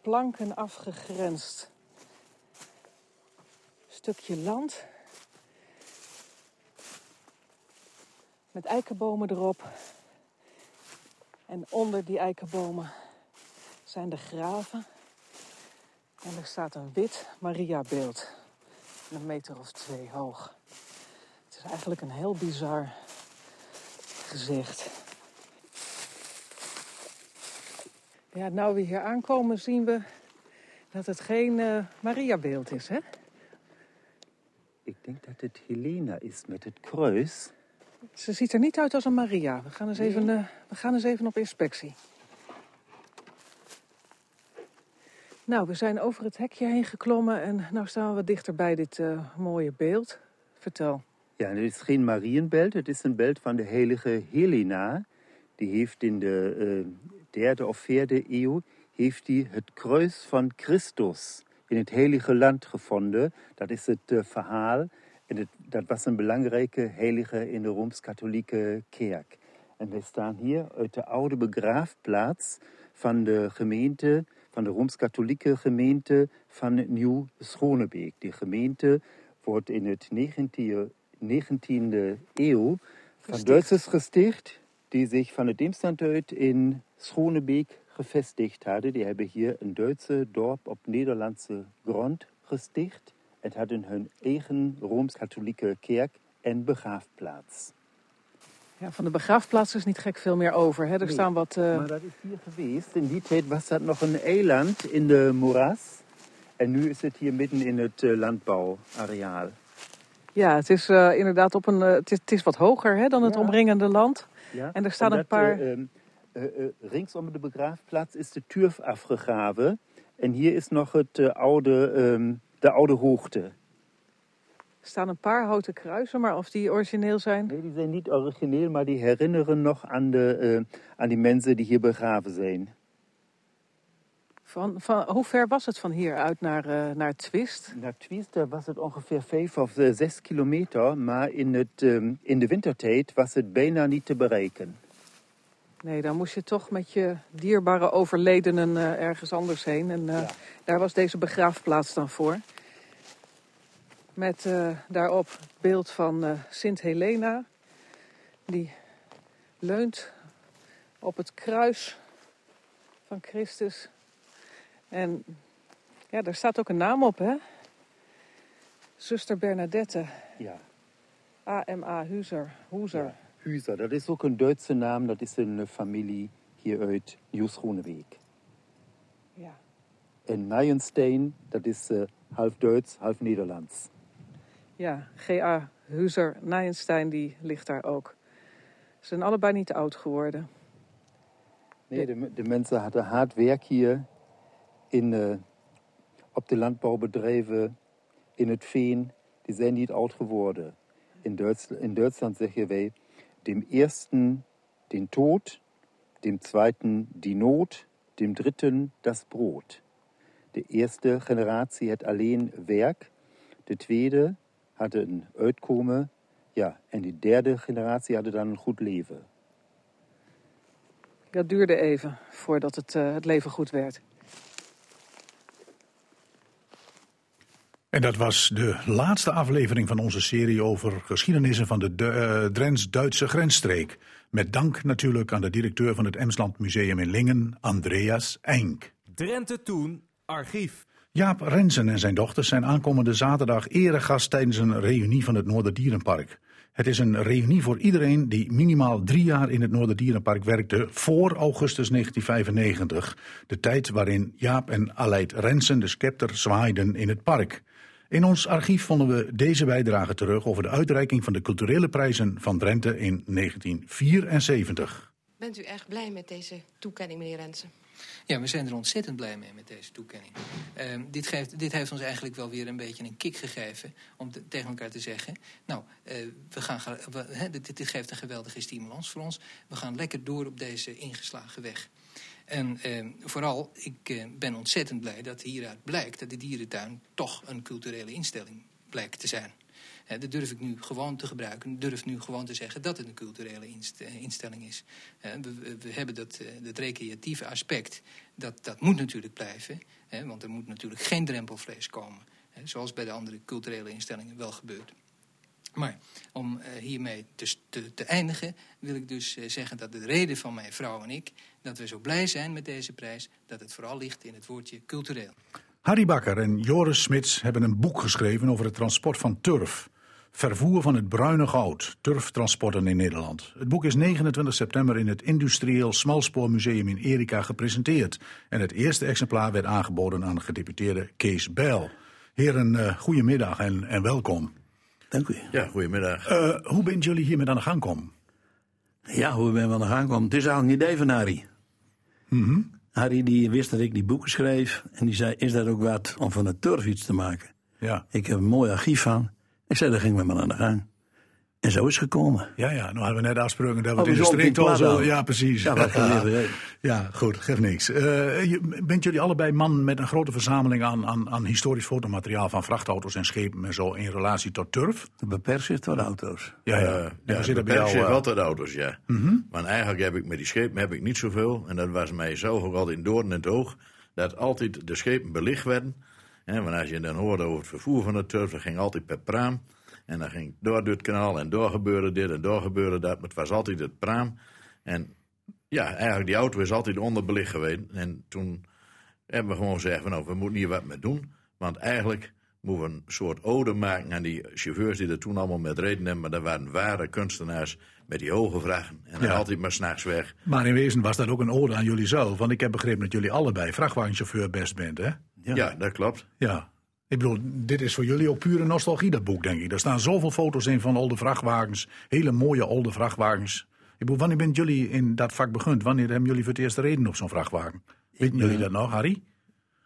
planken afgegrensd stukje land. Met eikenbomen erop. En onder die eikenbomen zijn de graven. En er staat een wit Mariabeeld. Een meter of twee hoog. Het is eigenlijk een heel bizar gezicht. Ja, nou we hier aankomen zien we dat het geen eh Mariabeeld is, hè? Ik denk dat het Helena is met het kruis. Ze ziet er niet uit als een Maria. We gaan eens, even, eh, we gaan eens even op inspectie. Nou, we zijn over het hekje heen geklommen en nu staan we wat dichter bij dit eh, mooie beeld. Vertel. Ja, het is geen Marienbeeld, het is een beeld van de heilige Helena. Die heeft in de eh, derde of vierde eeuw heeft die het kruis van Christus in het heilige land gevonden. Dat is het eh, verhaal. Het, dat was een belangrijke heilige in de Rooms-Katholieke kerk. En wij staan hier uit de oude begraafplaats van de gemeente, van de Rooms-Katholieke gemeente van Nieuw-Schonebeek. Die gemeente wordt in het 19e 19e eeuw van. Duitsers gesticht, die zich van het Deemstand uit in Schonebeek gevestigd hadden. Die hebben hier een Duitse dorp op Nederlandse grond gesticht en hadden hun eigen Rooms-Katholieke kerk en begraafplaats. Ja, van de begraafplaats is niet gek veel meer over. Hè? Er Nee, staan wat. eh, Maar dat is hier geweest. In die tijd was dat nog een eiland in de moeras. En nu is het hier midden in het eh, landbouwareaal. Ja, het is eh, inderdaad op een. eh, het, is, het is wat hoger hè, dan het Ja. omringende land. Ja? En er staan een paar- eh, ehm, eh, eh, ringsom de begraafplaats is de turf afgegraven. En hier is nog het, oude, ehm, de oude hoogte. Er staan een paar houten kruisen, maar of die origineel zijn. Nee, die zijn niet origineel, maar die herinneren nog aan, de, aan die mensen die hier begraven zijn. Van, van, hoe ver was het van hier uit naar, eh naar Twist? Naar Twiester was het ongeveer vijf of eh, zes kilometer, maar in, het, ehm, in de wintertijd was het bijna niet te bereiken. Nee, dan moest je toch met je dierbare overledenen eh, ergens anders heen. En eh, Ja. daar was deze begraafplaats dan voor. Met eh, daarop het beeld van eh, Sint Helena. Die leunt op het kruis van Christus. En ja, daar staat ook een naam op, hè? Zuster Bernadette, Ja. AMA Huzer. Huzer. Ja. Huizer, dat is ook een Duitse naam, dat is een eh, familie hier uit Nieuw-Schonebeek. Ja. En Nijenstein, dat is eh, half Duits, half Nederlands. Ja, G.A. Huzer Nijenstein, die ligt daar ook. Ze zijn allebei niet oud geworden. Nee, de, de mensen hadden hard werk hier in, eh, op de landbouwbedrijven, in het veen. Die zijn niet oud geworden. In, Duits, in Duitsland zeggen wij, dem ersten den Tod, dem zweiten die Not, dem dritten das Brot. De eerste generatie had alleen werk, de tweede had een uitkomen, ja, en de derde generatie had dan een goed leven. Dat duurde even voordat het, eh, het leven goed werd. En dat was de laatste aflevering van onze serie over geschiedenissen van de uh, Drents-Duitse grensstreek. Met dank natuurlijk aan de directeur van het Emsland Museum in Lingen, Andreas Enk. Drenthe Toen, archief. Jaap Rensen en zijn dochters zijn aankomende zaterdag eregast tijdens een reunie van het Noorderdierenpark. Het is een reunie voor iedereen die minimaal drie jaar in het Noorderdierenpark werkte voor augustus 1995. De tijd waarin Jaap en Aleid Rensen de scepter zwaaiden in het park. In ons archief vonden we deze bijdrage terug over de uitreiking van de culturele prijzen van Drenthe in 1974. Bent u erg blij met deze toekenning, meneer Rensen? Ja, we zijn er ontzettend blij mee met deze toekenning. Uh, dit, geeft, dit heeft ons eigenlijk wel weer een beetje een kick gegeven om tegen elkaar te zeggen: Nou, uh, we gaan, we, dit, dit, geeft een geweldige stimulans voor ons. We gaan lekker door op deze ingeslagen weg. En uh, vooral, ik eh, ben ontzettend blij dat hieruit blijkt dat de dierentuin toch een culturele instelling blijkt te zijn. dat durf ik nu gewoon te gebruiken. Ik durf nu gewoon te zeggen dat het een culturele eh, instelling is. we, we, hebben dat, dat recreatieve aspect. Dat, dat moet natuurlijk blijven. want er moet natuurlijk geen drempelvlees komen. zoals bij de andere culturele instellingen wel gebeurt. Maar om uh, hiermee te, te, eindigen wil ik dus uh, zeggen dat de reden van mijn vrouw en ik... dat we zo blij zijn met deze prijs, dat het vooral ligt in het woordje cultureel. Harry Bakker en Joris Smits hebben een boek geschreven over het transport van turf. Vervoer van het bruine goud, turftransporten in Nederland. Het boek is 29 september in het Industrieel Smalspoormuseum in Erika gepresenteerd. En het eerste exemplaar werd aangeboden aan gedeputeerde Kees Bijl. Heren, uh, goedemiddag en, en welkom. Dank u. Ja, goedemiddag. Uh, hoe bent jullie hiermee aan de gang komen? Ja, hoe ben we aan de gang komen? Het is eigenlijk een idee van Harry. Mm -hmm. Harry die wist dat ik die boeken schreef. En die zei, is dat ook wat om van de turf iets te maken? Ja. Ik heb een mooi archief van. Ik zei, daar ging we maar aan de gang. En zo is het gekomen. Ja, ja, nou hadden we net afgesproken dat we oh, het in de streek al zo... Ja, precies. Ja, wat ja. ja, goed, geeft niks. Uh, bent jullie allebei man met een grote verzameling aan, aan, aan historisch fotomateriaal... van vrachtauto's en schepen en zo in relatie tot turf? Beperkt zich tot auto's. Ja, ja. Uh, ja, ja beperkt zich wel tot auto's, ja. Mm -hmm. Maar eigenlijk heb ik met die schepen heb ik niet zoveel. En dat was mij zelf ook altijd in doorn in het oog... dat altijd de schepen belicht werden. En want als je dan hoorde over het vervoer van de turf... dat ging altijd per praam... En dan ging door het kanaal en door gebeurde dit en door gebeurde dat. Maar het was altijd het praam. En ja, eigenlijk die auto is altijd onderbelicht geweest. En toen hebben we gewoon gezegd van nou, we moeten hier wat mee doen. Want eigenlijk moeten we een soort ode maken aan die chauffeurs die er toen allemaal met reden hebben. Maar dat waren ware kunstenaars met die hoge vragen. En Ja. altijd maar s'nachts weg. Maar in wezen was dat ook een ode aan jullie zelf. Want ik heb begrepen dat jullie allebei vrachtwagenchauffeur best bent, hè? Ja, dat klopt. Ja. Ik bedoel, dit is voor jullie ook pure nostalgie, dat boek, denk ik. Er staan zoveel foto's in van oude vrachtwagens. Hele mooie oude vrachtwagens. Ik bedoel, wanneer bent jullie in dat vak begund? Wanneer hebben jullie voor het eerst reden op zo'n vrachtwagen? Weten jullie dat nog, Harry?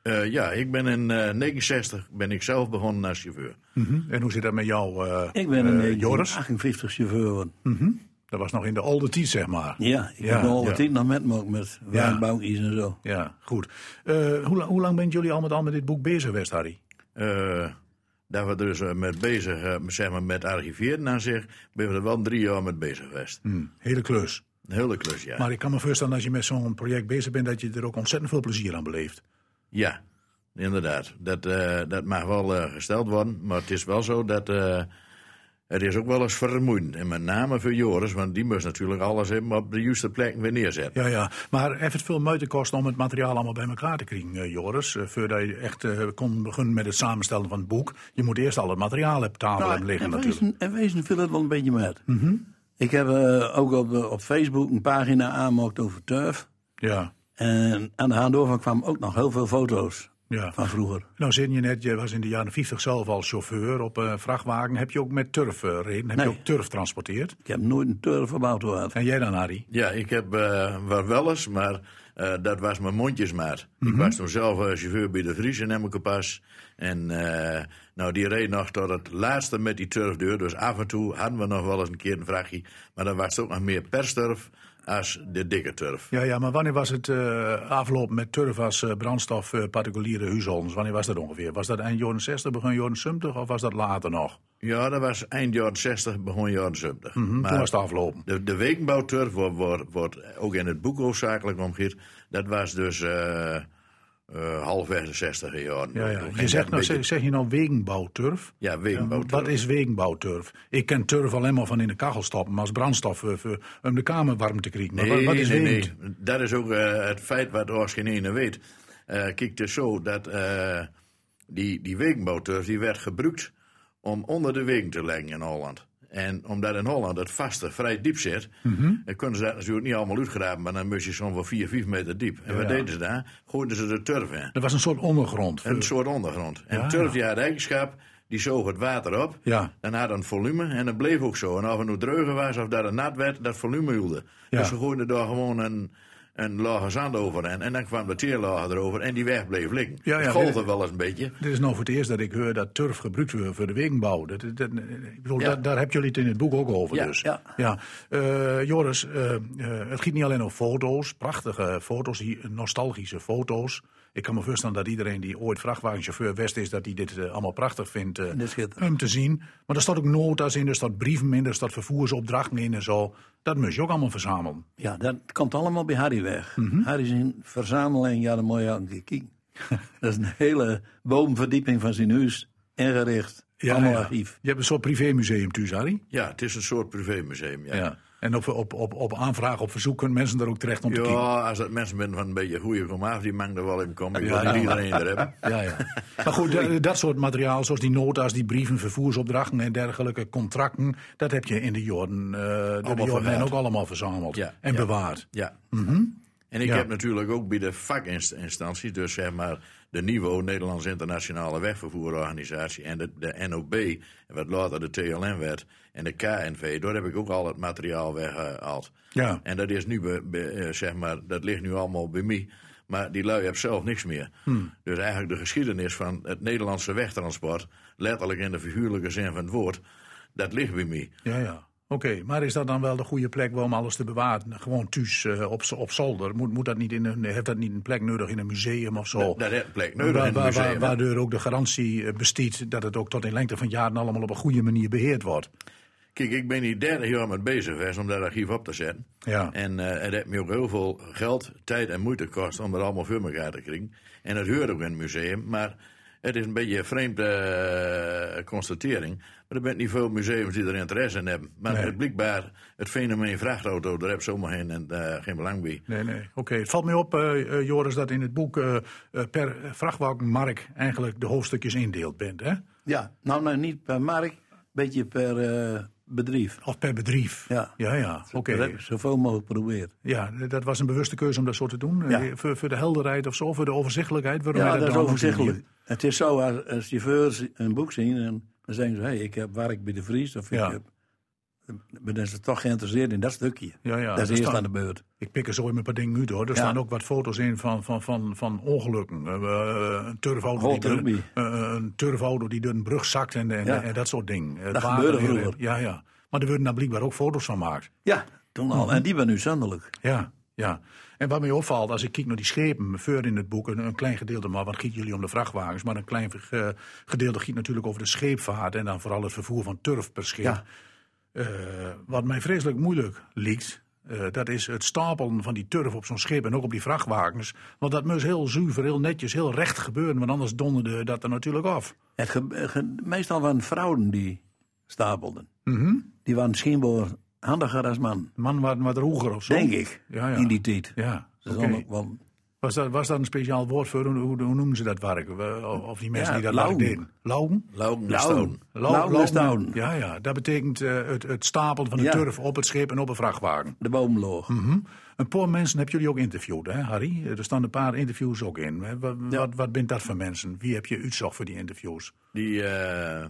Eh, ja, ik ben in eh 69 ben ik zelf begonnen als chauffeur. Mhm. En hoe zit dat met jou, eh, Ik ben eh, een Joris? 58 chauffeur. Mhm. Dat was nog in de oude tijd, zeg maar. Ja, ik Ja, heb al ja. wat tijd nog met me, ook met wijnbouwkies en zo. Ja, goed. Eh, hoe, hoe lang bent jullie al met al met dit boek bezig geweest, Harry? Eh, daar we dus eh, met bezig, eh, zeg maar met archiveren aan zich, ben we er wel drie jaar mee bezig geweest. Hm, hele klus. Een hele klus, ja. Maar ik kan me voorstellen als je met zo'n project bezig bent... dat je er ook ontzettend veel plezier aan beleeft. Ja, inderdaad. Dat, dat mag wel gesteld worden, maar het is wel zo dat het is ook wel eens vermoeiend. En met name voor Joris, want die moest natuurlijk alles hebben op de juiste plek weer neerzetten. Ja, ja. Maar heeft het veel moeite gekost om het materiaal allemaal bij elkaar te krijgen, eh, Joris? Eh, voordat je echt eh, kon beginnen met het samenstellen van het boek. Je moet eerst al het materiaal op tafel hebben liggen en natuurlijk. wezen, en wezen viel het wel een beetje met. Mhm. Ik heb ook op, de- op Facebook een pagina aangemokt over turf. Ja, En aan de hand daarvan kwamen ook nog heel veel foto's ja. van vroeger. Nou, zit je net, je was in de jaren 50 zelf al chauffeur op een vrachtwagen. Heb je ook met turf eh, reden? Heb Nee. je ook turf transporteerd? Ik heb nooit een turf op auto gehad. En jij dan, Harry? Ja, ik heb eh wel wel eens, maar eh, dat was mijn mondjesmaat. Ik was toen zelf eh, chauffeur bij de Vries in Emmerkepas. En eh, nou, die reed nog tot het laatste met die turfdeur. Dus af en toe hadden we nog wel eens een keer een vrachtje. Maar dan was het ook nog meer persturf als de dikke turf. Ja, ja, maar wanneer was het eh, aflopen met turf als eh, brandstof eh, particuliere huishoudens? Wanneer was dat ongeveer? Was dat eind jaren 60, begin jaren 70 of was dat later nog? Ja, dat was eind jaren 60, begon jaren 70. Mhm, Toen was het afgelopen. De, de wekenbouwturf wordt, wordt, wordt ook in het boek hoofdzakelijk omgekeerd. Dat was dus, halfweg de 60 jaar. Ja, ja. Toen Je zegt nou, zeg, je nou wegenbouwturf? Ja, wegenbouwturf. Wat is wegenbouwturf? Ik ken turf alleen maar van in de kachel stoppen, maar als brandstof eh, voor- om de kamer warm te krijgen. Maar Nee, wat, wat is nee, nee. Dat is ook eh, het feit wat als geen ene weet. Kijk, het is zo dat die, die wegenbouwturf die werd gebruikt om onder de wegen te leggen in Holland. En omdat in Holland het vaste vrij diep zit, Mhm. dan kunnen ze dat natuurlijk niet allemaal uitgraven, maar dan moest je zo'n van 4, 5 meter diep. En Ja, wat ja. deden ze daar? Gooiden ze de turf in. Dat was een soort ondergrond. Een soort ondergrond. En Ja, turf ja. die had eigenschap, die zoog het water op. Ja. Dan had een volume en dat bleef ook zo. En of het nu dreugen was of dat het nat werd, dat volume hielde. Ja. Dus ze gooiden daar gewoon een, een lage zand over. En, en dan kwam de teerlager erover en die weg bleef liggen. Ja, ja, het golfde wel eens een beetje. Dit is nou voor het eerst dat ik hoor dat turf gebruikt wordt voor de wegenbouw. Dat, dat, ik bedoel, Ja. daar, daar hebben jullie het in het boek ook over. Ja, dus. ja. Eh, Joris, eh, eh, het gaat niet alleen om foto's, prachtige foto's, die nostalgische foto's. Ik kan me voorstellen dat iedereen die ooit vrachtwagenchauffeur west is, dat hij dit eh, allemaal prachtig vindt eh, schitterend. om te zien. Maar er staat ook nota's in, er staat brieven in, er staat vervoersopdrachten in en zo. Dat moet je ook allemaal verzamelen. Ja, dat komt allemaal bij Harry weg. Harry is een verzameling, ja, dan moet je *laughs* dat is een hele bovenverdieping van zijn huis ingericht. allemaal ja. archief. Je hebt een soort privémuseum thuis, Harry. Ja, het is een soort privémuseum. Ja. Ja. En op, op, op, op aanvraag, op verzoek kunnen mensen daar ook terecht om te kijken. Ja, als dat mensen zijn van een beetje goede komaf, die mag er wel in komen. Ik Ja, wil ja. iedereen er hebben. Ja, ja. Maar goed, dat, dat soort materiaal, zoals die nota's, die brieven, vervoersopdrachten en dergelijke contracten, dat heb je in de jaren, eh door de ook allemaal verzameld Ja, en ja. bewaard. Ja. Mhm. En ik Ja. heb natuurlijk ook bij de vakinstanties, dus zeg maar de NIVO, Nederlands Internationale Wegvervoerorganisatie, en de, de NOB, wat later de TLN werd, en de KNV, daar heb ik ook al het materiaal weggehaald. Ja. En dat is nu, be- be- eh, zeg maar, dat ligt nu allemaal bij mij. Maar die lui hebben zelf niks meer. Hmm. Dus eigenlijk de geschiedenis van het Nederlandse wegtransport, letterlijk in de figuurlijke zin van het woord, dat ligt bij mij. Ja, ja. Oké, maar is dat dan wel de goede plek om alles te bewaren? Gewoon thuis eh, op, op zolder? Moet, moet dat niet in een, heeft dat niet een plek nodig in een museum of zo? Dat, dat heeft een plek nodig Waar- in waar- museum. waar- waardoor ook de garantie eh, bestiet dat het ook tot in lengte van jaren allemaal op een goede manier beheerd wordt. Kijk, ik ben hier 30 jaar mee bezig geweest om dat archief op te zetten. Ja. En eh het heeft me ook heel veel geld, tijd en moeite gekost om dat allemaal voor elkaar te krijgen. En het hoort ook in het museum, maar het is een beetje een vreemde eh, constatering. Maar er zijn niet veel museums die er interesse in hebben. Maar Nee. het blijkbaar, het fenomeen vrachtauto, daar heb ze zomaar geen, en, eh, geen belang bij. Nee, nee. Oké, het valt mij op, Joris, dat in het boek per vrachtwagenmark eigenlijk de hoofdstukjes indeeld bent, hè? Ja, nou, nou niet per markt, beetje per eh, bedrijf. Of per bedrijf. Ja. Ja, ja. Oké. Zoveel mogelijk geprobeerd. Ja, dat was een bewuste keuze om dat zo te doen. Ja. Eh, Voor, voor de helderheid of zo, voor de overzichtelijkheid. Waarom Ja, dat is overzichtelijk. Het is zo, als, als chauffeurs een boek zien, en dan zeggen ze, hey, ik heb werk bij de Vries, of Ja. ik heb... Dan zijn ze toch geïnteresseerd in dat stukje. Ja, ja. dat is er eerst staan- aan de beurt. Ik pik er zo in een paar dingen uit hoor. Er Ja. staan ook wat foto's in van, van, van, van ongelukken. Eh, een, turfauto die eh, een turfauto die door een brug zakt en, en, Ja. en dat soort dingen. Dat gebeurde vroeger. Ja, ja. Maar er worden daar blijkbaar ook foto's van gemaakt. Ja, toen al. En die ben nu zandelijk. Ja, ja. En wat mij opvalt, als ik kijk naar die schepen, voor in het boek, een, een klein gedeelte, maar wat giet jullie om de vrachtwagens, maar een klein eh, gedeelte giet natuurlijk over de scheepvaart en dan vooral het vervoer van turf per schip. Ja. Eh, wat mij vreselijk moeilijk lijkt, eh, dat is het stapelen van die turf op zo'n schip en ook op die vrachtwagens. Want dat moest heel zuiver, heel netjes, heel recht gebeuren, want anders donderde dat er natuurlijk af. Het ge- ge- meestal waren vrouwen die stapelden. Mhm. Die waren misschien wel handiger als man. Man wat, wat roeger of zo. Denk ik. Ja, ja. In die tijd. Ja, allemaal wel- Was, dat, was dat een speciaal woord voor? Hoe, hoe, hoe noemen ze dat werk? We- Of die mensen Ja, die dat werk lauwen. deden? Lauwen? Lauwen en Lauwen. Ja, ja, dat betekent eh, het, het stapelen van de Ja. turf op het schip en op een vrachtwagen. De boomloog. Mhm. Een paar mensen heb jullie ook interviewd, hè, Harry? Er staan een paar interviews ook in. Hè? Wat, wat, wat bent dat voor mensen? Wie heb je uitzocht voor die interviews? die, eh,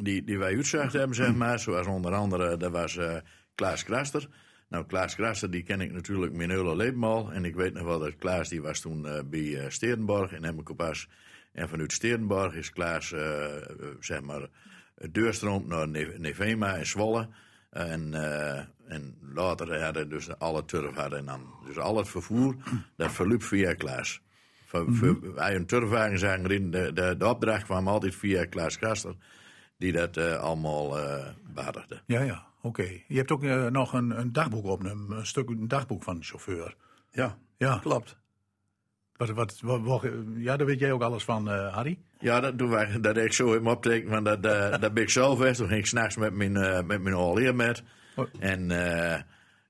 die, die wij uitzacht hebben, zeg maar. Zoals onder andere, dat was eh, Klaas Kraster. Nou, Klaas Kraster, die ken ik natuurlijk leven al. En ik weet nog wel dat Klaas, die was toen eh, bij eh Sterenborg in Emmerkopas. En vanuit Sterenborg is Klaas, eh, zeg maar, deurstroomd naar Ne- Nevema en Zwolle. En, en later hadden dus alle turf hadden dan. Dus al het vervoer, dat verliep via Klaas. Voor, voor, wij een turfwagen zagen erin, de, de, de opdracht kwam altijd via Klaas Kraster, die dat allemaal badigde. Ja, ja, oké. Je hebt ook eh, nog een, een dagboek op, een, stuk een dagboek van de chauffeur. Ja, Ja, klopt. wat, Wat, wat, ja, daar weet jij ook alles van, eh, Harry? Ja, dat doen wij. Dat ik zo in mijn opteken, want dat, eh, dat ben ik zelf weg. Toen ging ik s'nachts met mijn, met mijn alleer met. Oh. En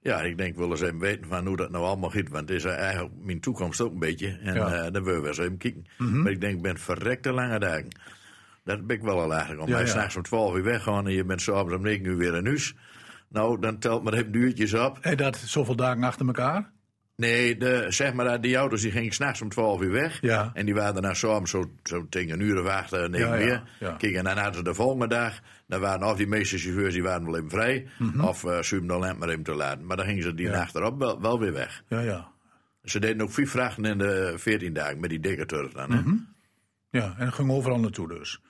ja, ik denk wel eens even weten van hoe dat nou allemaal gaat. Want het is eigenlijk mijn toekomst ook een beetje. En Ja. dan willen we eens even kijken. Mhm. Maar ik denk, ik ben verrekte lange dagen. Dat ben ik wel al eigenlijk. Om Ja, ja. s'nachts om 12 uur weggaan en je bent s'avonds om 9 uur weer in huis. Nou, dan telt maar even duurtjes op. En dat zoveel dagen achter elkaar? Nee, de, zeg maar, die auto's die gingen s'nachts om 12 uur weg. Ja. En die waren daarna s'avonds zo, zo tegen een uur wachten, negen Ja, weer. ja. Kijk, en dan hadden ze de volgende dag, dan waren of die meeste chauffeurs die waren wel even vrij, of uh, ze dan maar even te laten. Maar dan gingen ze die Mhm. Nacht erop wel, wel weer weg. Ja, ja. Ze deden ook vier vrachten in de 14 dagen met die dikke turf dan. Hè? Mhm. Ja, en ging overal naartoe dus.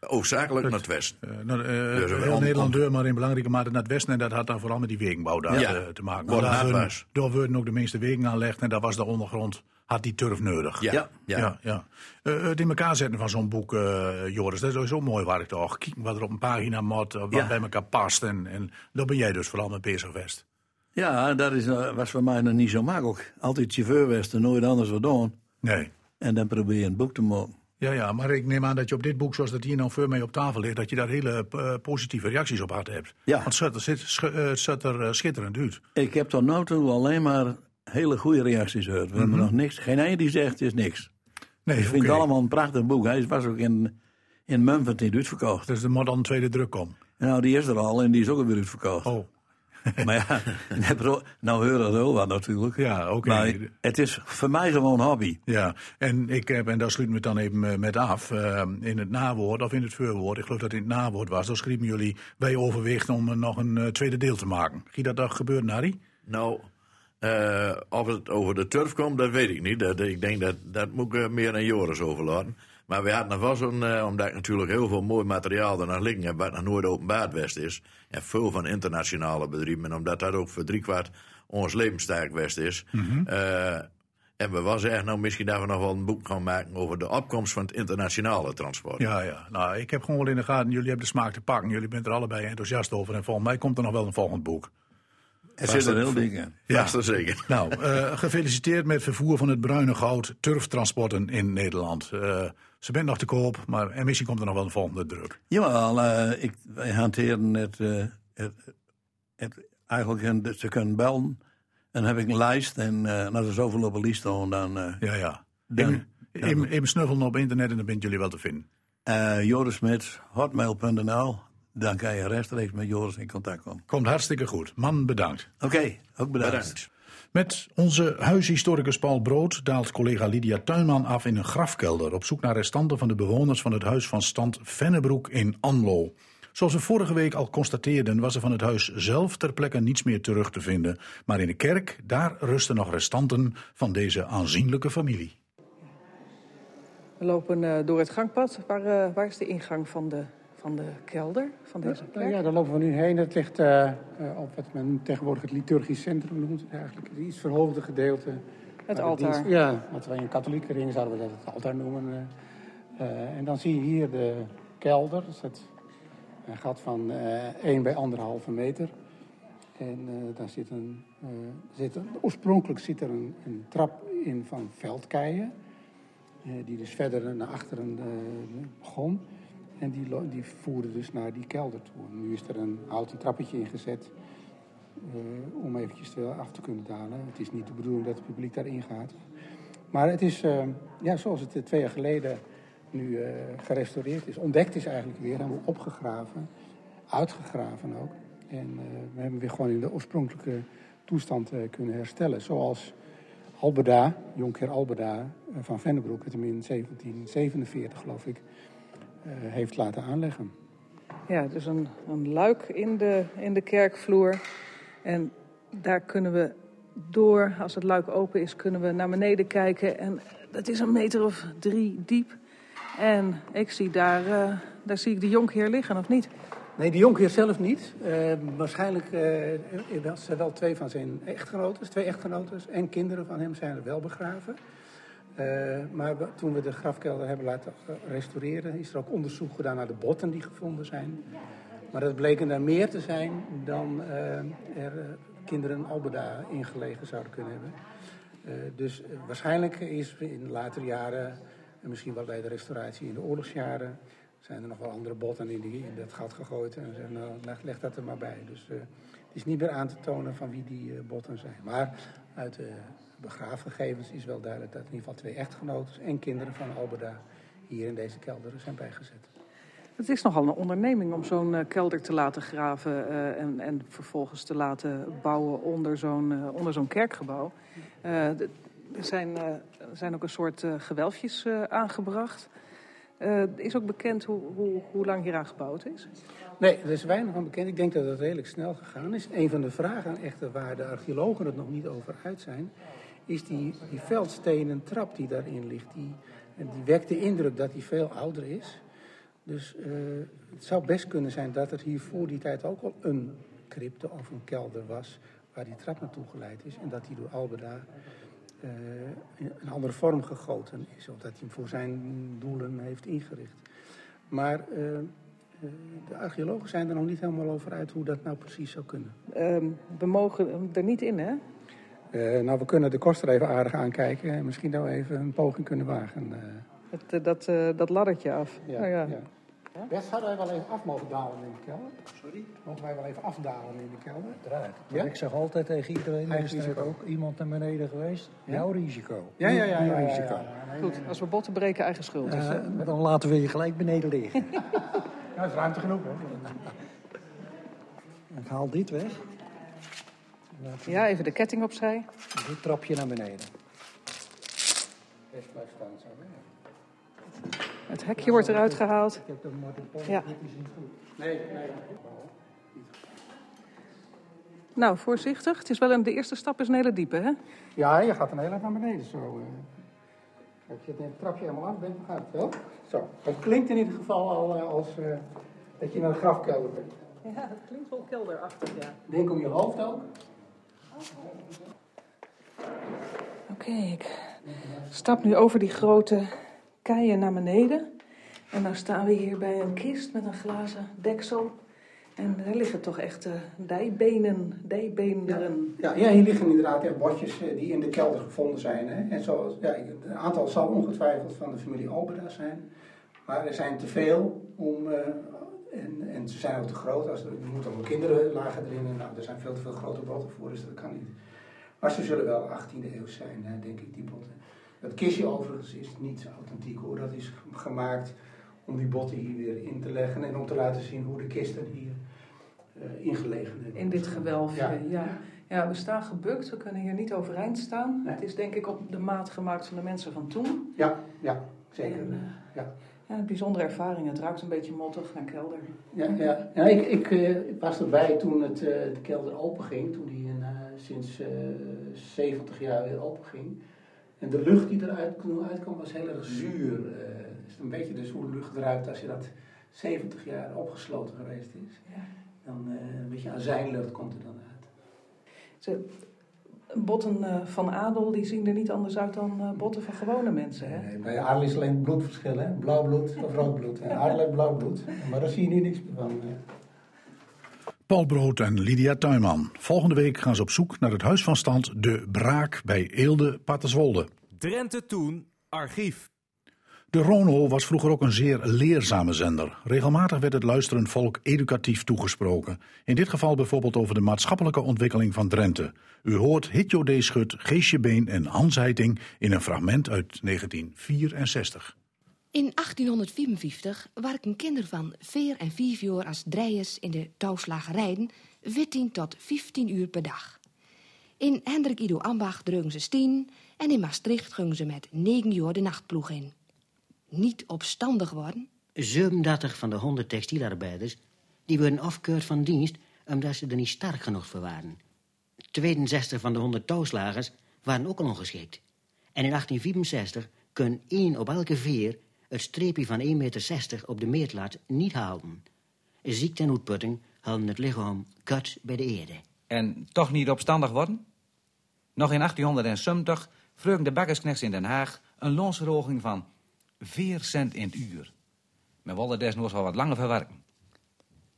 Hoofdzakelijk naar het westen. Eh, nou, eh, Dus heel om- Nederland deur, maar in belangrijke mate naar het westen. En dat had dan vooral met die wegenbouw daar Ja. eh, te maken. Wat daar, werden- daar werden ook de meeste wegen aangelegd. En daar was de ondergrond, had die turf nodig. Ja, ja. ja, ja. Eh, het in elkaar zetten van zo'n boek, eh, Joris, dat is sowieso mooi waar ik toch. Kijken wat er op een pagina moet, wat Ja. bij elkaar past. En, en daar ben jij dus vooral mee bezig geweest. Ja, dat is, was voor mij nog niet zo makkelijk. Altijd chauffeur was en nooit anders wat doen. Nee. En dan probeer je een boek te maken. Ja, ja, maar ik neem aan dat je op dit boek, zoals dat hier nou voor mij op tafel ligt, dat je daar hele eh, positieve reacties op had hebt. Ja. Want het er, zit- sch- eh, er eh, schitterend uit. Ik heb tot nu toe alleen maar hele goede reacties gehoord. We hebben nog niks. Geen een die zegt is niks. Nee, ik vind het allemaal een prachtig boek. Hij was ook in, in Mumford niet uitverkocht. Dus er moet dan een tweede druk komen. Nou, die is er al en die is ook alweer uitverkocht. Oh. Maar ja, *laughs* nou hoor dat wel wat natuurlijk. Ja, oké. Maar het is voor mij gewoon een hobby. Ja, en ik heb, en daar sluiten we het dan even eh, met af, eh, in het nawoord of in het voorwoord, ik geloof dat het in het nawoord was, dan schreven jullie, wij overwegen om nog een eh, tweede deel te maken. Giet dat dan gebeuren, Harry? Nou, eh, of het over de turf komt, dat weet ik niet. Dat, ik denk dat dat moet ik meer aan Joris overlaten. Maar we hadden nog wel zo'n, eh, omdat ik natuurlijk heel veel mooi materiaal er nog liggen heb, wat nog nooit openbaar west is. En veel van internationale bedrijven. En omdat dat ook voor driekwart ons levenssterk west is. eh, en we was echt nou misschien dat we nog wel een boek gaan maken over de opkomst van het internationale transport. Ja, ja. Nou, ik heb gewoon wel in de gaten, jullie hebben de smaak te pakken. Jullie bent er allebei enthousiast over. En volgens mij komt er nog wel een volgend boek. Het zit er heel dik in. Ja. Zeker. *laughs* Nou, eh, gefeliciteerd met het vervoer van het bruine goud, turftransporten in Nederland. Eh, ze bent nog te koop, maar en misschien komt er nog wel een volgende druk. Jawel, eh, ik, wij hanteren het, eh, het, het eigenlijk een, ze kunnen bellen. En dan heb ik een lijst en eh, als er zoveel op een lijst staan, dan... eh Ja, ja. Dan- Even, even, even snuffelen op internet en dan bent jullie wel te vinden. eh Joris hotmail.nl. Dan kan je rechtstreeks met Joris in contact komen. Komt hartstikke goed. Man, bedankt. Oké, ook bedankt. Bedankt. Met onze huishistoricus Paul Brood daalt collega Lydia Tuinman af in een grafkelder op zoek naar restanten van de bewoners van het huis van stand Vennebroek in Anlo. Zoals we vorige week al constateerden, was er van het huis zelf ter plekke niets meer terug te vinden. Maar in de kerk, daar rusten nog restanten van deze aanzienlijke familie. We lopen eh, door het gangpad. Waar, eh, waar is de ingang van de, van de kelder van deze plek? ja, daar lopen we nu heen. Het ligt eh, eh, op wat men tegenwoordig het liturgisch centrum noemt. Eigenlijk het iets verhoogde gedeelte. Het altaar. dienst- ja, wat wij in katholieke ringen zouden we dat het altaar noemen. eh. En dan zie je hier de kelder. Dat is het een gat van eh 1 bij 1,5 meter. En daar zit een, zit een, oorspronkelijk zit er een, een trap in van veldkeien. die dus verder naar achteren begon. En die, die dus naar die kelder toe. Nu is er een houten trappetje ingezet eh, om eventjes te- af te kunnen dalen. Het is niet de bedoeling dat het publiek daarin gaat. Maar het is, eh, ja, zoals het eh, twee jaar geleden nu eh, gerestaureerd is, ontdekt is eigenlijk weer, hebben we opgegraven, uitgegraven ook. En eh, we hebben weer gewoon in de oorspronkelijke toestand eh, kunnen herstellen. Zoals Albeda, Jonkheer Albeda eh, van Vennebroek het in 1747 geloof ik, eh, heeft laten aanleggen. Ja, dus een, een luik in de, in de kerkvloer. En daar kunnen we door, als het luik open is, kunnen we naar beneden kijken. En dat is een meter of drie diep. En ik zie daar, eh, daar zie ik de jonkheer liggen, of niet? Nee, de jonkheer zelf niet. Eh, waarschijnlijk eh, zijn wel twee van zijn echtgenotes, twee echtgenotes en kinderen van hem zijn er wel begraven. Eh, maar toen we de grafkelder hebben laten eh, restaureren, is er ook onderzoek gedaan naar de botten die gevonden zijn. Maar dat bleken er meer te zijn dan eh, er eh, kinderen Albeda ingelegen zouden kunnen hebben. Dus waarschijnlijk is in latere jaren, en misschien wel bij de restauratie in de oorlogsjaren, zijn er nog wel andere botten in, die, in dat gat gegooid. En zeggen, nou, leg, dat er maar bij. Dus het is niet meer aan te tonen van wie die botten zijn. Maar uit de begraafgegevens is wel duidelijk dat in ieder geval twee echtgenoten en kinderen van Alberda hier in deze kelder zijn bijgezet. Het is nogal een onderneming om zo'n eh, kelder te laten graven eh, en, en vervolgens te laten bouwen onder zo'n eh, onder zo'n kerkgebouw. Er zijn, zijn ook een soort gewelfjes aangebracht. Is ook bekend hoe, hoe, hoe lang hieraan gebouwd is? Nee, er is weinig van bekend. Ik denk dat het redelijk snel gegaan is. Een van de vragen echter waar de archeologen het nog niet over uit zijn... is die, die veldstenen trap die daarin ligt. Die, die wekt de indruk dat die veel ouder is. Dus eh, het zou best kunnen zijn dat er hier voor die tijd ook al een crypte of een kelder was... waar die trap naartoe geleid is. En dat die door Albeda eh, in een andere vorm gegoten is. Of dat hij hem voor zijn doelen heeft ingericht. Maar... eh, de archeologen zijn er nog niet helemaal over uit hoe dat nou precies zou kunnen. Ehm, we mogen er niet in, hè? Eh, nou, we kunnen de koster even aardig aankijken en misschien nou even een poging kunnen wagen. eh. Het, eh, dat, eh, dat laddertje af. Ja, Nou ja. ja. Best zouden wij wel even af mogen dalen in de kelder? Sorry? Mogen wij wel even afdalen in de kelder? Uiteraard. Ja? Ik zeg altijd tegen iedereen, Eigen is er ook iemand naar beneden geweest? Ja? Jouw risico. Ja, ja, ja, ja, ja, risico. ja, ja. Nee, Goed, nee, als we botten breken, eigen schuld. Dus, Eh, eh, dan laten we je gelijk beneden liggen. *laughs* Ja, is ruimte genoeg, hè? Ik haal dit weg. Ja, even de ketting opzij. Dit trapje naar beneden. Best blijft staan, zo. hè? Het hekje wordt eruit gehaald. Ik heb de Martin Ja. Nee, nee. Nou, voorzichtig. Het is wel een, de eerste stap is een hele diepe, hè? Ja, je gaat een heel erg naar beneden zo. eh. Als je het trapje helemaal af bent, dan gaat het wel. Zo, het klinkt in ieder geval al eh, als eh, dat je naar de grafkelder bent. Ja, het klinkt wel kelderachtig, ja. Denk om je hoofd ook. Oké, ik stap nu over die grote keien naar beneden. En dan staan we hier bij een kist met een glazen deksel. En daar liggen toch echt dijbenen, dijbeenderen. Ja, ja, hier liggen inderdaad echt botjes eh, die in de kelder gevonden zijn. Hè. En zoals, ja, een aantal zal ongetwijfeld van de familie Alberda zijn. Maar er zijn te veel om. eh, en, en ze zijn ook te groot. Als er, moeten ook kinderen lagen erin. En, nou, er zijn veel te veel grote botten voor, dus dat kan niet. Maar ze zullen wel 18e eeuw zijn, hè, denk ik, die botten. Het kistje overigens is niet authentiek hoor. Dat is gemaakt om die botten hier weer in te leggen. En om te laten zien hoe de kisten hier eh, ingelegen hebben. In dit gewelfje, Ja. ja. ja. we staan gebukt, we kunnen hier niet overeind staan. Het is denk ik op de maat gemaakt van de mensen van toen. Ja, ja, zeker. En, eh, ja. Ja, een bijzondere ervaring. Het ruikt een beetje mottig naar kelder. Ja, ja. ja ik, ik eh, was erbij toen het, eh, de kelder open ging, toen die in, eh, sinds eh 70 jaar weer open ging. En de lucht die eruit uitkwam was heel erg zuur. Het is een beetje dus hoe de lucht eruit als je dat 70 jaar opgesloten geweest is. Ja. Dan een beetje azijnlucht komt er dan uit. Botten eh, van adel die zien er niet anders uit dan eh, botten van gewone mensen. Hè? Nee, bij adel is alleen bloedverschil, hè? Blauw bloed of rood bloed. En adel heeft blauw bloed, maar daar zie je nu niks meer van. eh. Paul Brood en Lydia Tuinman. Volgende week gaan ze op zoek naar het huis van stand De Braak bij Eelde, Paterswolde. Drenthe Toen, archief. De Rono was vroeger ook een zeer leerzame zender. Regelmatig werd het luisterend volk educatief toegesproken. In dit geval bijvoorbeeld over de maatschappelijke ontwikkeling van Drenthe. U hoort Hitjo D. Schut, Geesje en Hans Heiting in een fragment uit 1964. In 1854 waren kinderen van 4 en 5 jaar als drijers in de touwslagerijden 14 tot 15 uur per dag. In Hendrik Ido Ambach ze 10 en in Maastricht gingen ze met 9 jaar de nachtploeg in. Niet opstandig worden? 37 van de 100 textielarbeiders die werden afgekeurd van dienst omdat ze er niet sterk genoeg voor waren. 62 van de 100 touwslagers waren ook al ongeschikt. En in 1864 kon één op elke vier het streepje van 1,60 meter op de meetlat niet halen. Ziekte en uitputting hadden het lichaam kut bij de eerde. En toch niet opstandig worden? Nog in 1870 vreugen de bakkersknechts in Den Haag een loonsverhoging van 4 cent in het uur. Men wilde desnoods wel wat langer verwerken.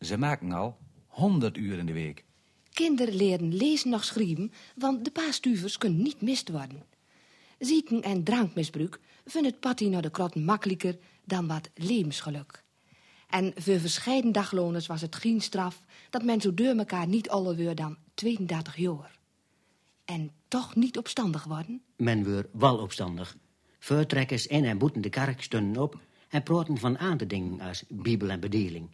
Ze maken al 100 uur in de week. Kinderen leren lezen nog schrijven, want de paastuvers kunnen niet mist worden. Zieken en drankmisbruik vinden het pattie naar de krotten makkelijker dan wat levensgeluk. En voor verscheiden dagloners was het geen straf dat men zo deur elkaar niet alweer dan 32 jaar. En toch niet opstandig worden? Men weer wel opstandig. Voortrekkers in en boeten de kerk stonden op en proten van aan als bibel en bedeling.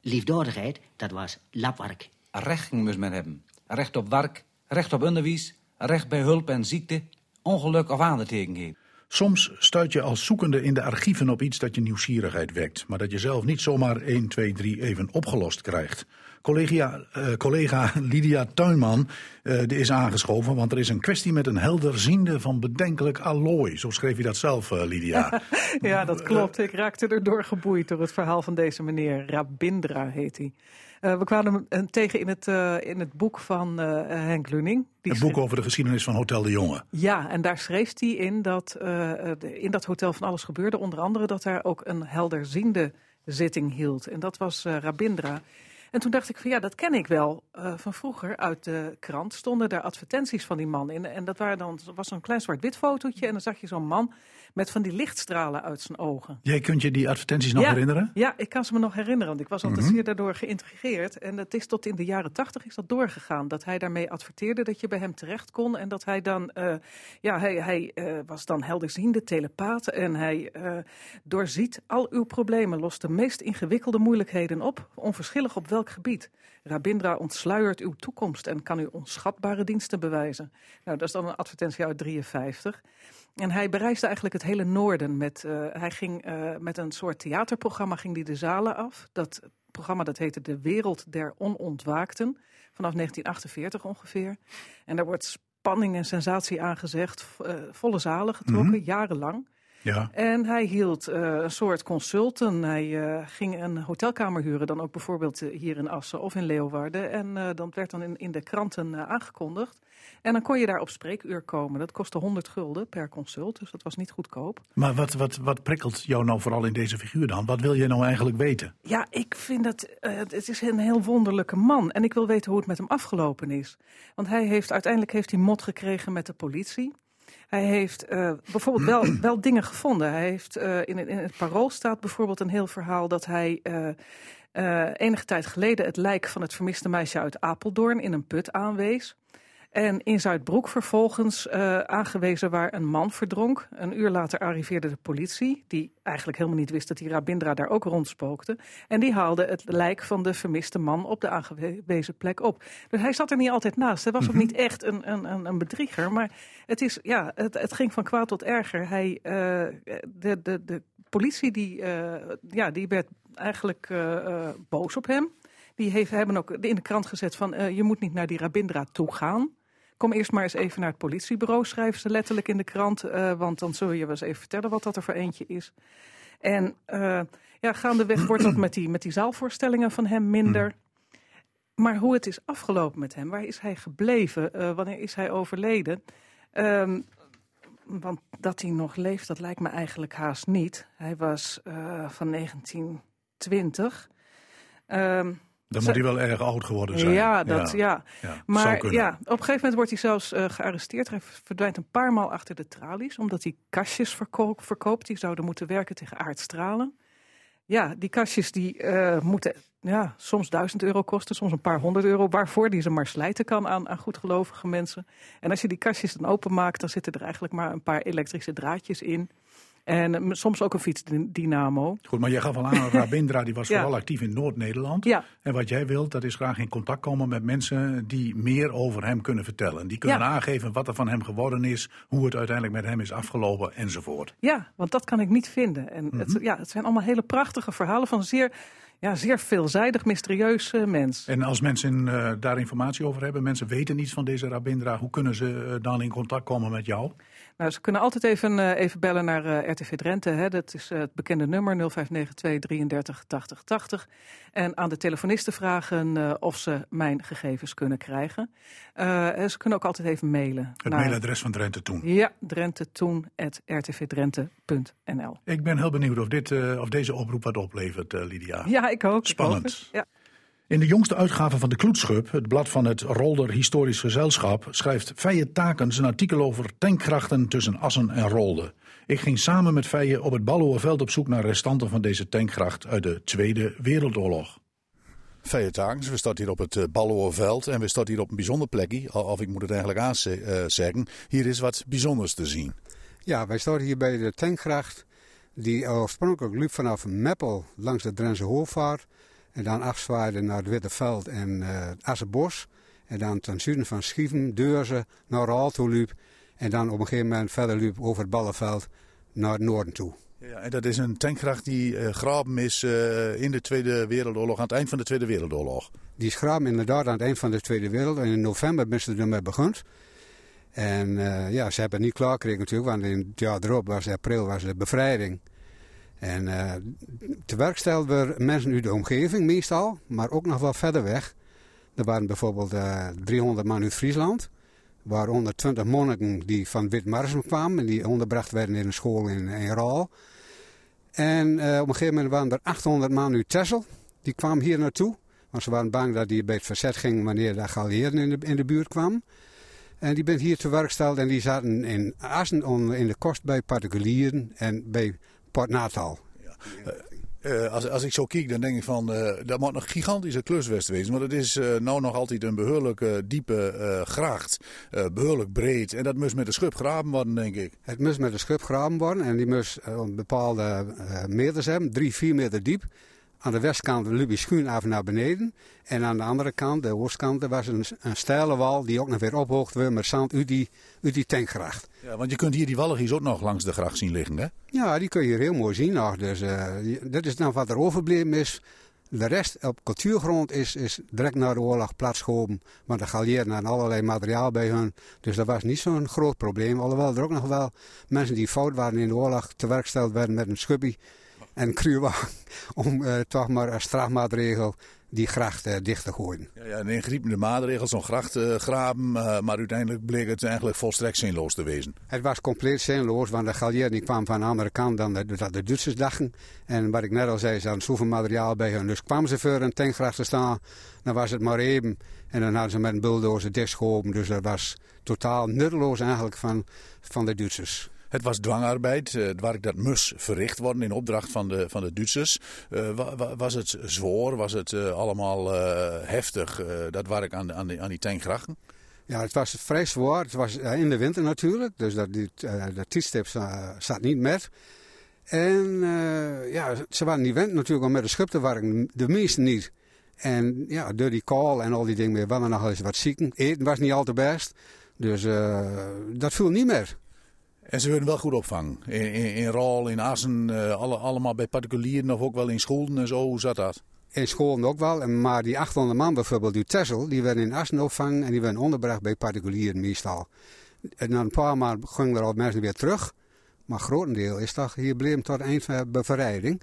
Liefdadigheid, dat was lapwerk. Recht moest men hebben. Recht op werk, recht op onderwijs, recht bij hulp en ziekte, ongeluk of aandetekenheid. Soms stuit je als zoekende in de archieven op iets dat je nieuwsgierigheid wekt, maar dat je zelf niet zomaar 1, 2, 3 even opgelost krijgt. Collega, eh, collega Lydia Tuinman eh, is aangeschoven, want er is een kwestie met een helderziende van bedenkelijk allooi. Zo schreef je dat zelf, eh, Lydia. *laughs* Ja, dat klopt. Ik raakte erdoor geboeid door het verhaal van deze meneer. Rabindra heet hij. Eh, we kwamen hem tegen in het, eh, in het boek van eh, Henk Luning. Die Een boek over de geschiedenis van Hotel de Jonge. Ja, en daar schreef hij in dat in dat hotel van alles gebeurde. Onder andere dat daar ook een helderziende zitting hield. En dat was Rabindra. En toen dacht ik van ja, dat ken ik wel van vroeger uit de krant. Stonden daar advertenties van die man in. En dat waren dan, was zo'n klein zwart-wit fotootje. En dan zag je zo'n man met van die lichtstralen uit zijn ogen. Jij kunt je die advertenties nog ja, herinneren? Ja, ik kan ze me nog herinneren. Want ik was altijd Mhm. zeer daardoor geïntrigeerd. En het is tot in de jaren tachtig is dat doorgegaan. Dat hij daarmee adverteerde dat je bij hem terecht kon. En dat hij dan, eh, ja, hij, hij eh, was dan helderziende, telepaat. En hij eh, doorziet al uw problemen, lost de meest ingewikkelde moeilijkheden op. Onverschillig op welk gebied. Rabindra ontsluiert uw toekomst en kan u onschatbare diensten bewijzen. Nou, dat is dan een advertentie uit 53. En hij bereisde eigenlijk het hele noorden. Met, eh, hij ging eh, met een soort theaterprogramma ging die de zalen af. Dat programma dat heette De Wereld der Onontwaakten. Vanaf 1948 ongeveer. En daar wordt spanning en sensatie aangezegd. eh, volle zalen getrokken, Mhm. jarenlang. Ja. En hij hield eh, een soort consulten. Hij eh, ging een hotelkamer huren, dan ook bijvoorbeeld eh, hier in Assen of in Leeuwarden. En eh dat werd dan in, in de kranten aangekondigd. En dan kon je daar op spreekuur komen. Dat kostte 100 gulden per consult, dus dat was niet goedkoop. Maar wat, wat, wat prikkelt jou nou vooral in deze figuur dan? Wat wil je nou eigenlijk weten? Ja, ik vind dat het is een heel wonderlijke man. En ik wil weten hoe het met hem afgelopen is. Want hij heeft uiteindelijk heeft hij mot gekregen met de politie. Hij heeft eh, bijvoorbeeld wel, *clears throat* wel dingen gevonden. Hij heeft eh, in, in het parool staat bijvoorbeeld een heel verhaal dat hij eh, enige tijd geleden het lijk van het vermiste meisje uit Apeldoorn in een put aanwees. En in Zuidbroek vervolgens eh, aangewezen waar een man verdronk. Een uur later arriveerde de politie, die eigenlijk helemaal niet wist dat die Rabindra daar ook rondspookte. En die haalde het lijk van de vermiste man op de aangewezen plek op. Dus hij zat er niet altijd naast. Hij was ook niet echt een, een, een, bedrieger. Maar het, is, ja, het, het ging van kwaad tot erger. Hij, eh, de, de, de politie die, eh, ja, die werd eigenlijk boos op hem. Die heeft, hebben ook in de krant gezet van je moet niet naar die Rabindra toe gaan. Kom eerst maar eens even naar het politiebureau, schrijven ze letterlijk in de krant. eh, want dan zul je wel eens even vertellen wat dat er voor eentje is. En eh, ja, gaandeweg wordt dat met die, met die zaalvoorstellingen van hem minder. Maar hoe het is afgelopen met hem, waar is hij gebleven? Eh, wanneer is hij overleden? Ehm, want dat hij nog leeft, dat lijkt me eigenlijk haast niet. Hij was van 1920. Ehm, Dan moet hij wel erg oud geworden zijn. ja, dat, ja. Maar ja, op een gegeven moment wordt hij zelfs eh, gearresteerd. Hij verdwijnt een paar maal achter de tralies, omdat hij kastjes verko- verkoopt. Die zouden moeten werken tegen aardstralen. Ja, die kastjes die eh, moeten ja, soms duizend euro kosten, soms een paar honderd euro. Waarvoor die ze maar slijten kan aan, aan goedgelovige mensen. En als je die kastjes dan openmaakt, dan zitten er eigenlijk maar een paar elektrische draadjes in. En eh, soms ook een fietsdynamo. Goed, maar jij gaf al aan, *laughs* Rabindra die was Ja. vooral actief in Noord-Nederland. Ja. En wat jij wilt, dat is graag in contact komen met mensen die meer over hem kunnen vertellen. Die kunnen Ja. aangeven wat er van hem geworden is, hoe het uiteindelijk met hem is afgelopen enzovoort. Ja, want dat kan ik niet vinden. En het, Mhm. ja, het zijn allemaal hele prachtige verhalen van zeer, ja, zeer veelzijdig, mysterieus eh, mens. En als mensen eh, daar informatie over hebben, mensen weten iets van deze Rabindra, hoe kunnen ze dan in contact komen met jou? Nou, ze kunnen altijd even, eh, even bellen naar eh, RTV Drenthe. Hè. Dat is eh, het bekende nummer 0592 33 80 80. En aan de telefonisten vragen of ze mijn gegevens kunnen krijgen. En ze kunnen ook altijd even mailen. Het mailadres van Drenthe Toen. Ja, drentetoen.rtvdrenthe.nl. Ik ben heel benieuwd of, dit, of deze oproep wat oplevert, Lydia. Ja, ik ook. ik Spannend. hoop. Ja. In de jongste uitgave van de Kloetschub, het blad van het Rolder Historisch Gezelschap, schrijft Feije Takens een artikel over tankkrachten tussen Assen en Rolde. Ik ging samen met Feije op het Balloerveld op zoek naar restanten van deze tankgracht uit de Tweede Wereldoorlog. Feije Takens, we staan hier op het Balloerveld en we staan hier op een bijzonder plekje, of ik moet het eigenlijk aanzeggen. Hier is wat bijzonders te zien. Ja, wij staan hier bij de tankgracht die oorspronkelijk liep vanaf Meppel langs de Drentse Hoofdvaart. En dan afzwaaide naar het Witte Veld en uh, het Assenbos. En dan ten zuiden van Schieven, Deurzen, naar Raalto liep. En dan op een gegeven moment verder liep over het Ballenveld naar het noorden toe. Ja, en dat is een tankgracht die uh, graven is uh, in de Tweede Wereldoorlog, aan het eind van de Tweede Wereldoorlog. Die is graven inderdaad aan het eind van de Tweede Wereldoorlog. En in november ben ze ermee begonnen. En uh, ja, ze hebben het niet klaar gekregen natuurlijk, want in het jaar erop was april was de bevrijding. En uh, te werk stelden we mensen uit de omgeving meestal, maar ook nog wel verder weg. Er waren bijvoorbeeld uh, 300 man uit Friesland, waaronder 20 monniken die van Witmarsum kwamen en die onderbracht werden in een school in, in Raal. En uh, op een gegeven moment waren er 800 man uit Texel, die kwamen hier naartoe. Want ze waren bang dat die bij het verzet gingen wanneer de geallieerden in de, in de buurt kwamen. En die bent hier te werk gesteld en die zaten in Assen in de kost bij particulieren en bij Port Natal. Ja. Uh, uh, als, als ik zo kijk, dan denk ik van, uh, dat moet nog een gigantische klus wezen. Maar het is nou nog altijd een behoorlijk diepe gracht. behoorlijk breed. En dat moest met de schub graven worden, denk ik. Het moest met de schub graven worden. En die moest een bepaalde meters hebben. Drie, vier meter diep. Aan de westkant liep je schuin af naar beneden. En aan de andere kant, de oostkant, was een, een steile wal die ook nog weer ophoogd werd met zand uit die, uit die tankgracht. Ja, want je kunt hier die walligjes ook nog langs de gracht zien liggen, hè? Ja, die kun je hier heel mooi zien nog. Dus uh, dat is nou wat er overbleven is. De rest op cultuurgrond is, is direct na de oorlog plaatsgehouden. Want de galieerden hadden allerlei materiaal bij hun. Dus dat was niet zo'n groot probleem. Alhoewel er ook nog wel mensen die fout waren in de oorlog te werk gesteld werden met een schubbie en kruurwagen *laughs* om uh, toch maar als strafmaatregel die gracht uh, dicht te gooien. Ja, ja, een ingrijpende maatregel, zo'n gracht uh, graven, uh, maar uiteindelijk bleek het eigenlijk volstrekt zinloos te wezen. Het was compleet zinloos, want de galieer die kwam van de andere kant dan de, dat de Duitsers dachten. En wat ik net al zei, ze hadden zoveel materiaal bij hun. Dus kwamen ze voor een tankgracht te staan, dan was het maar even. En dan hadden ze met een bulldozer dichtgehoben, dus dat was totaal nutteloos eigenlijk van, van de Duitsers. Het was dwangarbeid, het werk dat moest verricht worden in opdracht van de, van de Duitsers. Uh, was het zwaar, was het uh, allemaal uh, heftig, dat werk aan, aan, die, aan die? Ja, het was vrij zwaar. Het was in de winter natuurlijk, dus dat, die, de zat niet met. En ja, ze waren die winter natuurlijk al met de schip te werken, de meesten niet. En ja, door die kool en al die dingen, we waren nog eens wat zieken. Eten was niet al te best, dus dat viel niet meer. En ze werden wel goed opvangen. In, in, in Rol, in Assen, uh, alle, allemaal bij particulieren of ook wel in scholen en zo. Hoe zat dat? In scholen ook wel. Maar die 800 man bijvoorbeeld uit Texel, die werden in Assen opvangen en die werden onderbracht bij particulieren meestal. En na een paar maanden gingen er al mensen weer terug. Maar grotendeel is toch hier bleef tot eind van bevrijding.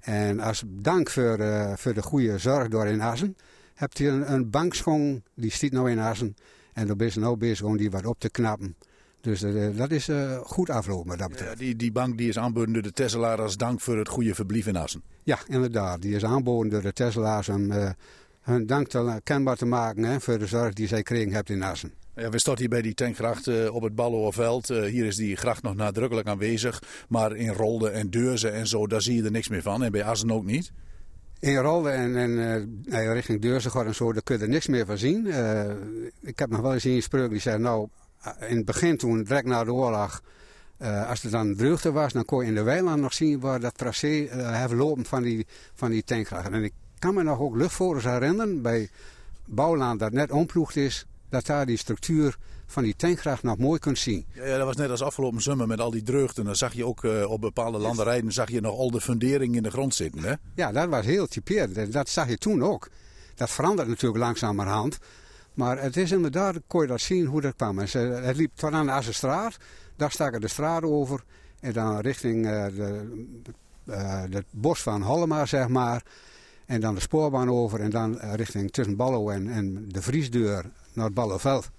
En als dank voor, uh, voor de goede zorg door in Assen, hebt u een, een bankschoon, die stiet nou in Assen. En dan ben je nou bezig om die wat op te knappen. Dus uh, dat is uh, goed aflopen wat dat betreft. Ja, die, die bank die is aanboden door de Tesselaar als dank voor het goede verblijf in Assen. Ja, inderdaad. Die is aanboden door de Tesselaars om uh, hun dank te, kenbaar te maken hè, voor de zorg die zij kregen hebben in Assen. Ja, we staan hier bij die tankgracht op het Balloerveld. hier is die gracht nog nadrukkelijk aanwezig. Maar in Rolde en Deurzen en zo, daar zie je er niks meer van. En bij Assen ook niet. In Rolde en, en uh, richting Deurzegor en zo, daar kun je er niks meer van zien. Uh, ik heb nog wel eens een spreuk die zei, nou, in het begin toen, direct na de oorlog, uh, als er dan drukte was, dan kon je in de weiland nog zien waar dat tracé uh, heeft lopen van die, van die. En ik kan me nog ook luchtfoto's herinneren bij Bouwland dat net omploegd is, dat daar die structuur van die tankgracht nog mooi kunt zien. Ja, dat was net als afgelopen zomer met al die dreugten. Dan zag je ook uh, op bepaalde landerijen zag je nog al de fundering in de grond zitten. Hè? Ja, dat was heel typerend. Dat zag je toen ook. Dat verandert natuurlijk langzamerhand. Maar het is inderdaad, kon je dat zien hoe dat kwam. En ze, het liep tot aan de Assenstraat, daar staken de straat over. En dan richting uh, de, uh, het bos van Hollema, zeg maar. En dan de spoorbaan over en dan uh, richting tussen Ballo en, en de Vriesdeur naar het Ballenveld.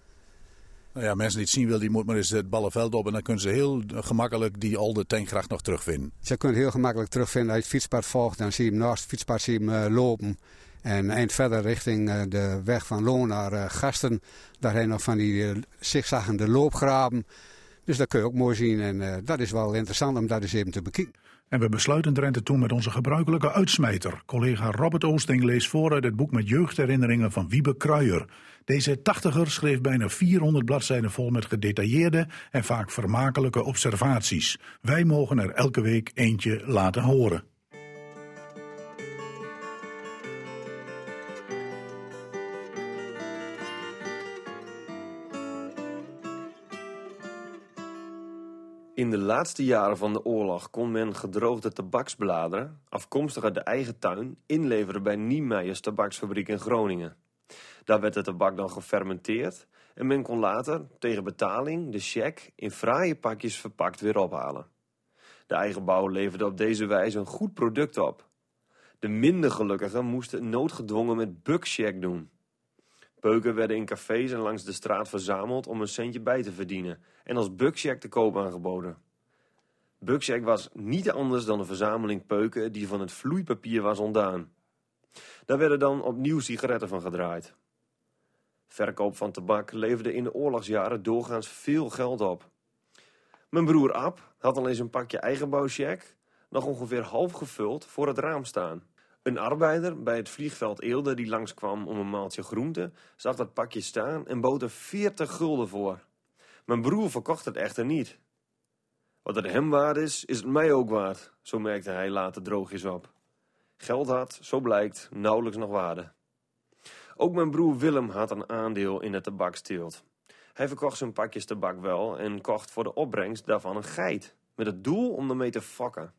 Nou ja, mensen die het zien willen, die moeten maar eens het Ballenveld op. En dan kunnen ze heel gemakkelijk die oude tankgracht nog terugvinden. Ze kunnen heel gemakkelijk terugvinden. Als je het fietspad volgt, dan zie je hem naast het fietspad zie je hem, lopen. En eind verder richting eh, de weg van Loon naar eh, Gasten. Daar zijn nog van die uh, zigzaggende loopgraven. Dus dat kun je ook mooi zien. En dat is wel interessant om dat eens even te bekijken. En we besluiten Drenthe toen met onze gebruikelijke uitsmijter. Collega Robert Oosting leest voor uit het boek met jeugdherinneringen van Wiebe Kruijer. Deze tachtiger schreef bijna 400 bladzijden vol met gedetailleerde en vaak vermakelijke observaties. Wij mogen er elke week eentje laten horen. In de laatste jaren van de oorlog kon men gedroogde tabaksbladeren, afkomstig uit de eigen tuin, inleveren bij Niemeyers tabaksfabriek in Groningen. Daar werd de tabak dan gefermenteerd en men kon later, tegen betaling, de cheque in fraaie pakjes verpakt weer ophalen. De eigen bouw leverde op deze wijze een goed product op. De minder gelukkigen moesten noodgedwongen met bugcheck doen. Peuken werden in cafés en langs de straat verzameld om een centje bij te verdienen en als bugcheck te koop aangeboden. Bugcheck was niet anders dan een verzameling peuken die van het vloeipapier was ontdaan. Daar werden dan opnieuw sigaretten van gedraaid. Verkoop van tabak leverde in de oorlogsjaren doorgaans veel geld op. Mijn broer Ab had al eens een pakje eigenbouwcheck, nog ongeveer half gevuld, voor het raam staan. Een arbeider bij het vliegveld Eelde die langskwam om een maaltje groente, zag dat pakje staan en bood er 40 gulden voor. Mijn broer verkocht het echter niet. Wat het hem waard is, is het mij ook waard, zo merkte hij later droogjes op. Geld had, zo blijkt, nauwelijks nog waarde. Ook mijn broer Willem had een aandeel in de tabaksteelt. Hij verkocht zijn pakjes tabak wel en kocht voor de opbrengst daarvan een geit, met het doel om ermee te fokken.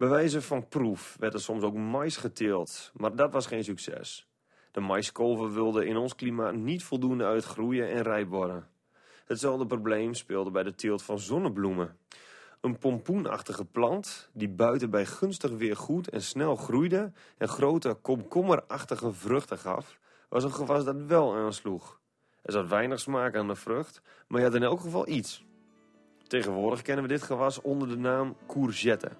Bij wijze van proef werd er soms ook mais geteeld, maar dat was geen succes. De maiskolven wilden in ons klimaat niet voldoende uitgroeien en rijp worden. Hetzelfde probleem speelde bij de teelt van zonnebloemen. Een pompoenachtige plant die buiten bij gunstig weer goed en snel groeide en grote komkommerachtige vruchten gaf, was een gewas dat wel aansloeg. Er zat weinig smaak aan de vrucht, maar je had in elk geval iets. Tegenwoordig kennen we dit gewas onder de naam courgette.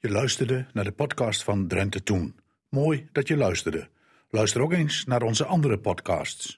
Je luisterde naar de podcast van Drenthe Toen. Mooi dat je luisterde. Luister ook eens naar onze andere podcasts.